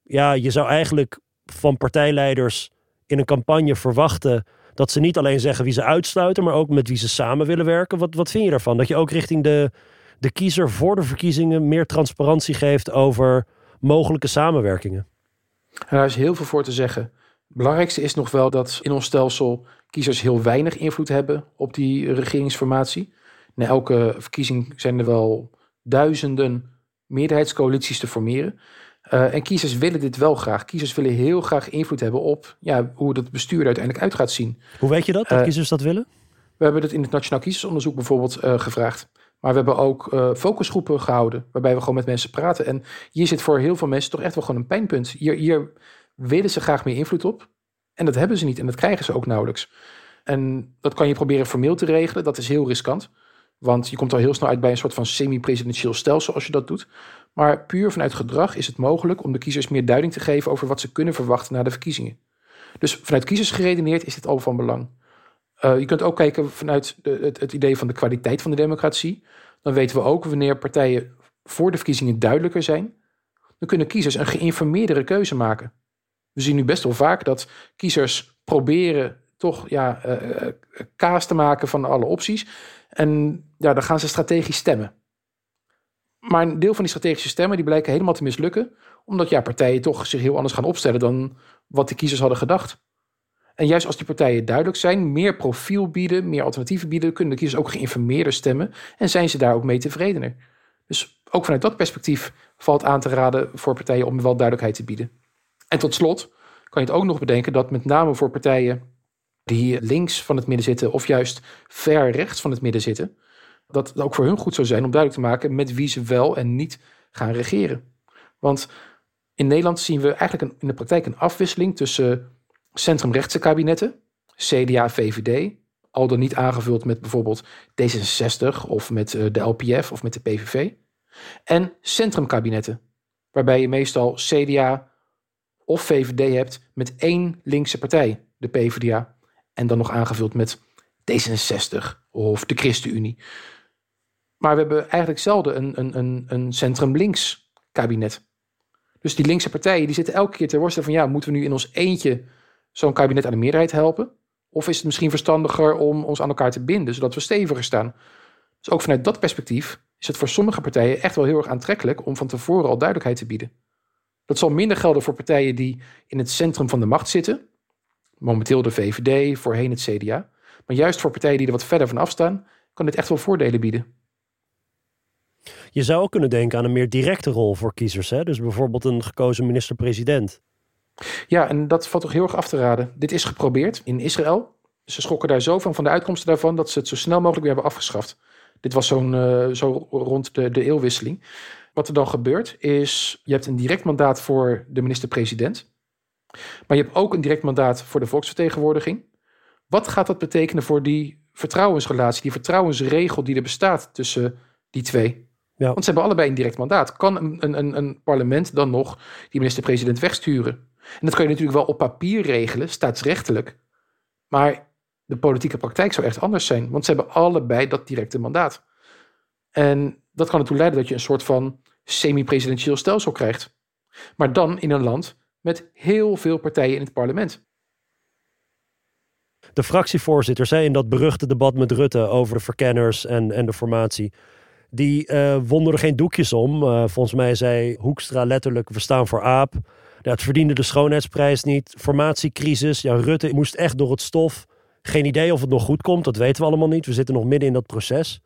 ja, je zou eigenlijk van partijleiders in een campagne verwachten... dat ze niet alleen zeggen wie ze uitsluiten... maar ook met wie ze samen willen werken. Wat, wat vind je daarvan? Dat je ook richting de, de kiezer voor de verkiezingen... meer transparantie geeft over mogelijke samenwerkingen? daar is heel veel voor te zeggen belangrijkste is nog wel dat in ons stelsel kiezers heel weinig invloed hebben op die regeringsformatie. Na elke verkiezing zijn er wel duizenden meerderheidscoalities te formeren. Uh, en kiezers willen dit wel graag. Kiezers willen heel graag invloed hebben op ja, hoe dat bestuur er uiteindelijk uit gaat zien. Hoe weet je dat, dat uh, kiezers dat willen? We hebben het in het Nationaal Kiezersonderzoek bijvoorbeeld uh, gevraagd. Maar we hebben ook focusgroepen gehouden, waarbij we gewoon met mensen praten. En hier zit voor heel veel mensen toch echt wel gewoon een pijnpunt. Hier, hier willen ze graag meer invloed op. En dat hebben ze niet en dat krijgen ze ook nauwelijks. En dat kan je proberen formeel te regelen. Dat is heel riskant. Want je komt al heel snel uit bij een soort van semi-presidentieel stelsel als je dat doet. Maar puur vanuit gedrag is het mogelijk om de kiezers meer duiding te geven over wat ze kunnen verwachten na de verkiezingen. Dus vanuit kiezers geredeneerd is dit al van belang. Uh, je kunt ook kijken vanuit de, het, idee van de kwaliteit van de democratie. Dan weten we ook wanneer partijen voor de verkiezingen duidelijker zijn. Dan kunnen kiezers een geïnformeerdere keuze maken. We zien nu best wel vaak dat kiezers proberen toch ja, uh, kaas te maken van alle opties. En ja, dan gaan ze strategisch stemmen. Maar een deel van die strategische stemmen die blijken helemaal te mislukken. Omdat ja, partijen toch zich heel anders gaan opstellen dan wat de kiezers hadden gedacht. En juist als die partijen duidelijk zijn, meer profiel bieden, meer alternatieven bieden, kunnen de kiezers ook geïnformeerder stemmen. En zijn ze daar ook mee tevredener. Dus ook vanuit dat perspectief valt aan te raden voor partijen om wel duidelijkheid te bieden. En tot slot kan je het ook nog bedenken dat met name voor partijen die links van het midden zitten of juist ver rechts van het midden zitten, dat het ook voor hun goed zou zijn om duidelijk te maken met wie ze wel en niet gaan regeren. Want in Nederland zien we eigenlijk een, in de praktijk een afwisseling tussen centrumrechtse kabinetten, CDA, VVD, al dan niet aangevuld met bijvoorbeeld D66 of met eh, de LPF of met de PVV, en centrumkabinetten, waarbij je meestal CDA, of VVD hebt met één linkse partij, de PvdA. En dan nog aangevuld met D66 of de ChristenUnie. Maar we hebben eigenlijk zelden een, een, een, een centrum-links kabinet. Dus die linkse partijen die zitten elke keer te worstelen van ja, moeten we nu in ons eentje zo'n kabinet aan de meerderheid helpen? Of is het misschien verstandiger om ons aan elkaar te binden, zodat we steviger staan? Dus ook vanuit dat perspectief is het voor sommige partijen echt wel heel erg aantrekkelijk om van tevoren al duidelijkheid te bieden. Dat zal minder gelden voor partijen die in het centrum van de macht zitten. Momenteel de VVD, voorheen het CDA. Maar juist voor partijen die er wat verder van afstaan, kan dit echt wel voordelen bieden. Je zou ook kunnen denken aan een meer directe rol voor kiezers. Hè? Dus bijvoorbeeld een gekozen minister-president. Ja, en dat valt toch heel erg af te raden. Dit is geprobeerd in Israël. Ze schokken daar zo van, van de uitkomsten daarvan dat ze het zo snel mogelijk weer hebben afgeschaft. Dit was zo'n, uh, zo rond de, de eeuwwisseling. Wat er dan gebeurt is, je hebt een direct mandaat voor de minister-president. Maar je hebt ook een direct mandaat voor de volksvertegenwoordiging. Wat gaat dat betekenen voor die vertrouwensrelatie, die vertrouwensregel die er bestaat tussen die twee? Ja. Want ze hebben allebei een direct mandaat. Kan een, een, een parlement dan nog die minister-president wegsturen? En dat kan je natuurlijk wel op papier regelen, staatsrechtelijk. Maar de politieke praktijk zou echt anders zijn, want ze hebben allebei dat directe mandaat. En dat kan ertoe leiden dat je een soort van semi-presidentieel stelsel krijgt. Maar dan in een land met heel veel partijen in het parlement. De fractievoorzitter zei in dat beruchte debat met Rutte over de verkenners en, en de formatie. Die uh, wonden er geen doekjes om. Uh, volgens mij zei Hoekstra letterlijk: we staan voor aap. Het verdiende de schoonheidsprijs niet. Formatiecrisis. Ja, Rutte moest echt door het stof. Geen idee of het nog goed komt. Dat weten we allemaal niet. We zitten nog midden in dat proces.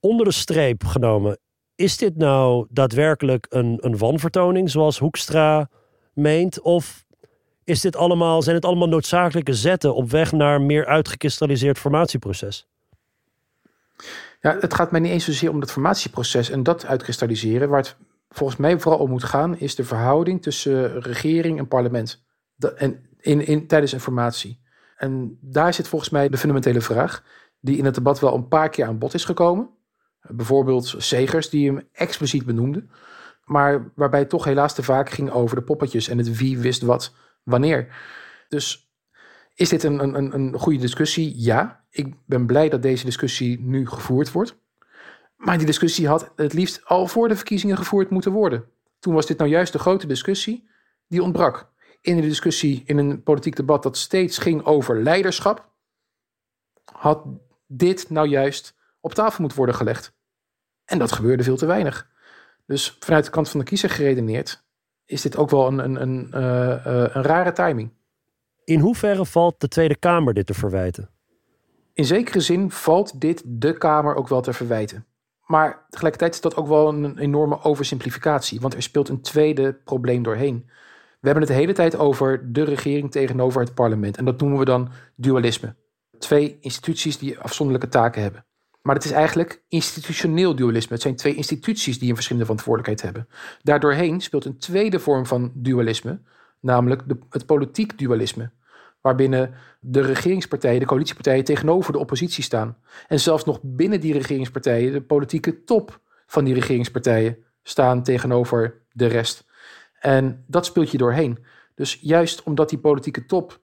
Onder de streep genomen. Is dit nou daadwerkelijk een, een wanvertoning zoals Hoekstra meent? Of is dit allemaal, zijn het allemaal noodzakelijke zetten op weg naar meer uitgekristalliseerd formatieproces? Ja, het gaat mij niet eens zozeer om het formatieproces en dat uitkristalliseren. Waar het volgens mij vooral om moet gaan, is de verhouding tussen regering en parlement. en in, in, tijdens een formatie. En daar zit volgens mij de fundamentele vraag, die in het debat wel een paar keer aan bod is gekomen. Bijvoorbeeld Segers, die hem expliciet benoemde. Maar waarbij het toch helaas te vaak ging over de poppetjes en het wie wist wat wanneer. Dus is dit een, een, een goede discussie? Ja. Ik ben blij dat deze discussie nu gevoerd wordt. Maar die discussie had het liefst al voor de verkiezingen gevoerd moeten worden. Toen was dit nou juist de grote discussie die ontbrak. In de discussie in een politiek debat dat steeds ging over leiderschap, had dit nou juist op tafel moeten worden gelegd. En dat gebeurde veel te weinig. Dus vanuit de kant van de kiezer geredeneerd, is dit ook wel een, een, een, uh, een rare timing. In hoeverre valt de Tweede Kamer dit te verwijten? In zekere zin valt dit de Kamer ook wel te verwijten. Maar tegelijkertijd is dat ook wel een enorme oversimplificatie, want er speelt een tweede probleem doorheen. We hebben het de hele tijd over de regering tegenover het parlement en dat noemen we dan dualisme. Twee instituties die afzonderlijke taken hebben. Maar het is eigenlijk institutioneel dualisme. Het zijn twee instituties die een verschillende verantwoordelijkheid hebben. Daardoorheen speelt een tweede vorm van dualisme, namelijk het politiek dualisme. Waarbinnen de regeringspartijen, de coalitiepartijen tegenover de oppositie staan. En zelfs nog binnen die regeringspartijen, de politieke top van die regeringspartijen, staan tegenover de rest. En dat speelt je doorheen. Dus juist omdat die politieke top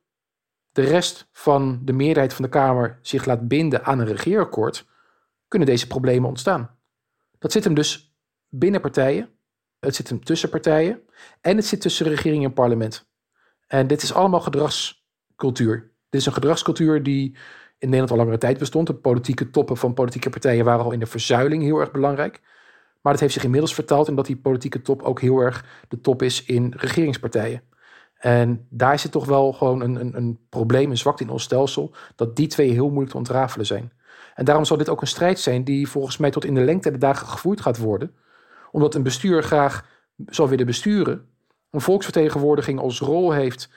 de rest van de meerderheid van de Kamer zich laat binden aan een regeerakkoord, kunnen deze problemen ontstaan. Dat zit hem dus binnen partijen, het zit hem tussen partijen en het zit tussen regering en parlement. En dit is allemaal gedragscultuur. Dit is een gedragscultuur die in Nederland al langere tijd bestond. De politieke toppen van politieke partijen waren al in de verzuiling heel erg belangrijk. Maar dat heeft zich inmiddels vertaald in dat die politieke top ook heel erg de top is in regeringspartijen. En daar zit toch wel gewoon een, een, een probleem, een zwakte in ons stelsel, dat die twee heel moeilijk te ontrafelen zijn. En daarom zal dit ook een strijd zijn die volgens mij tot in de lengte der dagen gevoerd gaat worden. Omdat een bestuur graag zal willen besturen, een volksvertegenwoordiging als rol heeft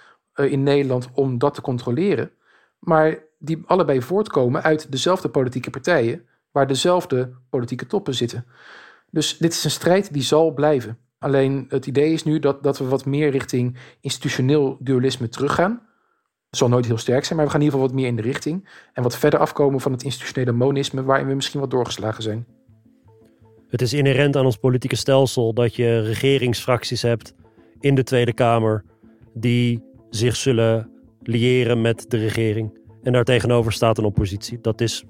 in Nederland om dat te controleren. Maar die allebei voortkomen uit dezelfde politieke partijen, waar dezelfde politieke toppen zitten. Dus dit is een strijd die zal blijven. Alleen het idee is nu dat, dat we wat meer richting institutioneel dualisme teruggaan. Het zal nooit heel sterk zijn, maar we gaan in ieder geval wat meer in de richting. En wat verder afkomen van het institutionele monisme, waarin we misschien wat doorgeslagen zijn. Het is inherent aan ons politieke stelsel dat je regeringsfracties hebt in de Tweede Kamer die zich zullen liëren met de regering. En daartegenover staat een oppositie. Dat is,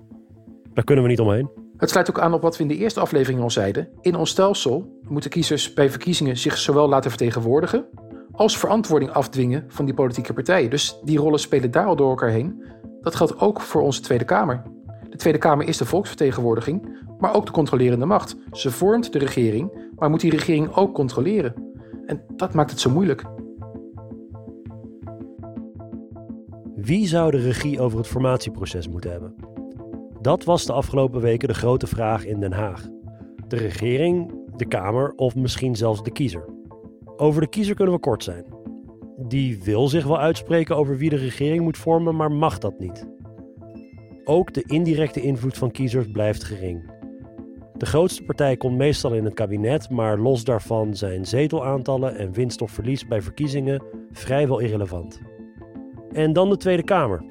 daar kunnen we niet omheen. Het sluit ook aan op wat we in de eerste aflevering al zeiden. In ons stelsel moeten kiezers bij verkiezingen zich zowel laten vertegenwoordigen als verantwoording afdwingen van die politieke partijen. Dus die rollen spelen daar al door elkaar heen. Dat geldt ook voor onze Tweede Kamer. De Tweede Kamer is de volksvertegenwoordiging, maar ook de controlerende macht. Ze vormt de regering, maar moet die regering ook controleren. En dat maakt het zo moeilijk. Wie zou de regie over het formatieproces moeten hebben? Dat was de afgelopen weken de grote vraag in Den Haag. De regering, de Kamer of misschien zelfs de kiezer. Over de kiezer kunnen we kort zijn. Die wil zich wel uitspreken over wie de regering moet vormen, maar mag dat niet. Ook de indirecte invloed van kiezers blijft gering. De grootste partij komt meestal in het kabinet, maar los daarvan zijn zetelaantallen en winst of verlies bij verkiezingen vrijwel irrelevant. En dan de Tweede Kamer.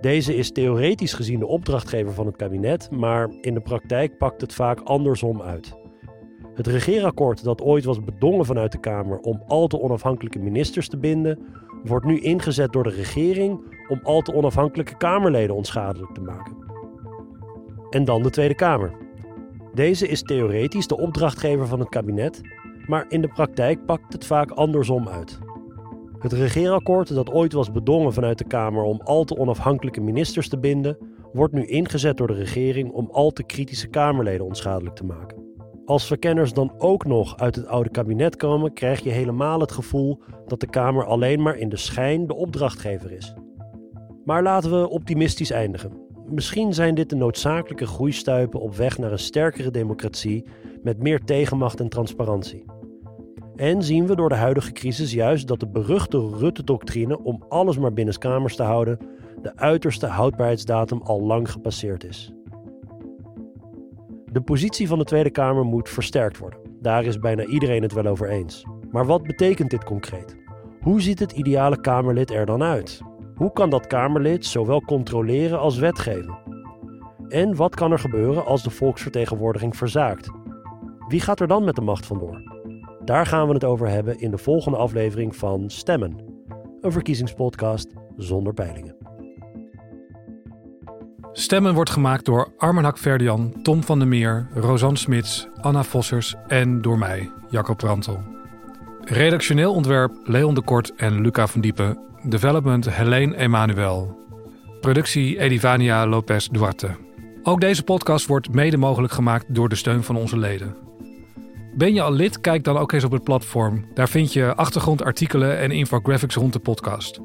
Deze is theoretisch gezien de opdrachtgever van het kabinet, maar in de praktijk pakt het vaak andersom uit. Het regeerakkoord dat ooit was bedongen vanuit de Kamer om al te onafhankelijke ministers te binden, wordt nu ingezet door de regering om al te onafhankelijke Kamerleden onschadelijk te maken. En dan de Tweede Kamer. Deze is theoretisch de opdrachtgever van het kabinet, maar in de praktijk pakt het vaak andersom uit. Het regeerakkoord dat ooit was bedongen vanuit de Kamer om al te onafhankelijke ministers te binden, wordt nu ingezet door de regering om al te kritische Kamerleden onschadelijk te maken. Als verkenners dan ook nog uit het oude kabinet komen, krijg je helemaal het gevoel dat de Kamer alleen maar in de schijn de opdrachtgever is. Maar laten we optimistisch eindigen. Misschien zijn dit de noodzakelijke groeistuipen op weg naar een sterkere democratie met meer tegenmacht en transparantie. En zien we door de huidige crisis juist dat de beruchte Rutte-doctrine om alles maar binnenskamers te houden, de uiterste houdbaarheidsdatum al lang gepasseerd is. De positie van de Tweede Kamer moet versterkt worden. Daar is bijna iedereen het wel over eens. Maar wat betekent dit concreet? Hoe ziet het ideale Kamerlid er dan uit? Hoe kan dat Kamerlid zowel controleren als wetgeven? En wat kan er gebeuren als de volksvertegenwoordiging verzaakt? Wie gaat er dan met de macht vandoor? Daar gaan we het over hebben in de volgende aflevering van Stemmen, een verkiezingspodcast zonder peilingen. Stemmen wordt gemaakt door Armen Hakverdian, Tom van der Meer, Rosanne Smits, Anna Vossers en door mij, Jacob Prantel. Redactioneel ontwerp Leon de Kort en Luca van Diepen. Development Helene Emanuel. Productie Edivania Lopez Duarte. Ook deze podcast wordt mede mogelijk gemaakt door de steun van onze leden. Ben je al lid? Kijk dan ook eens op het platform. Daar vind je achtergrondartikelen en infographics rond de podcast.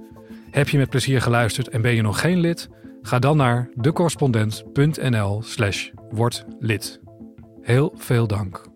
Heb je met plezier geluisterd en ben je nog geen lid? Ga dan naar decorrespondent.nl slash word lid. Heel veel dank.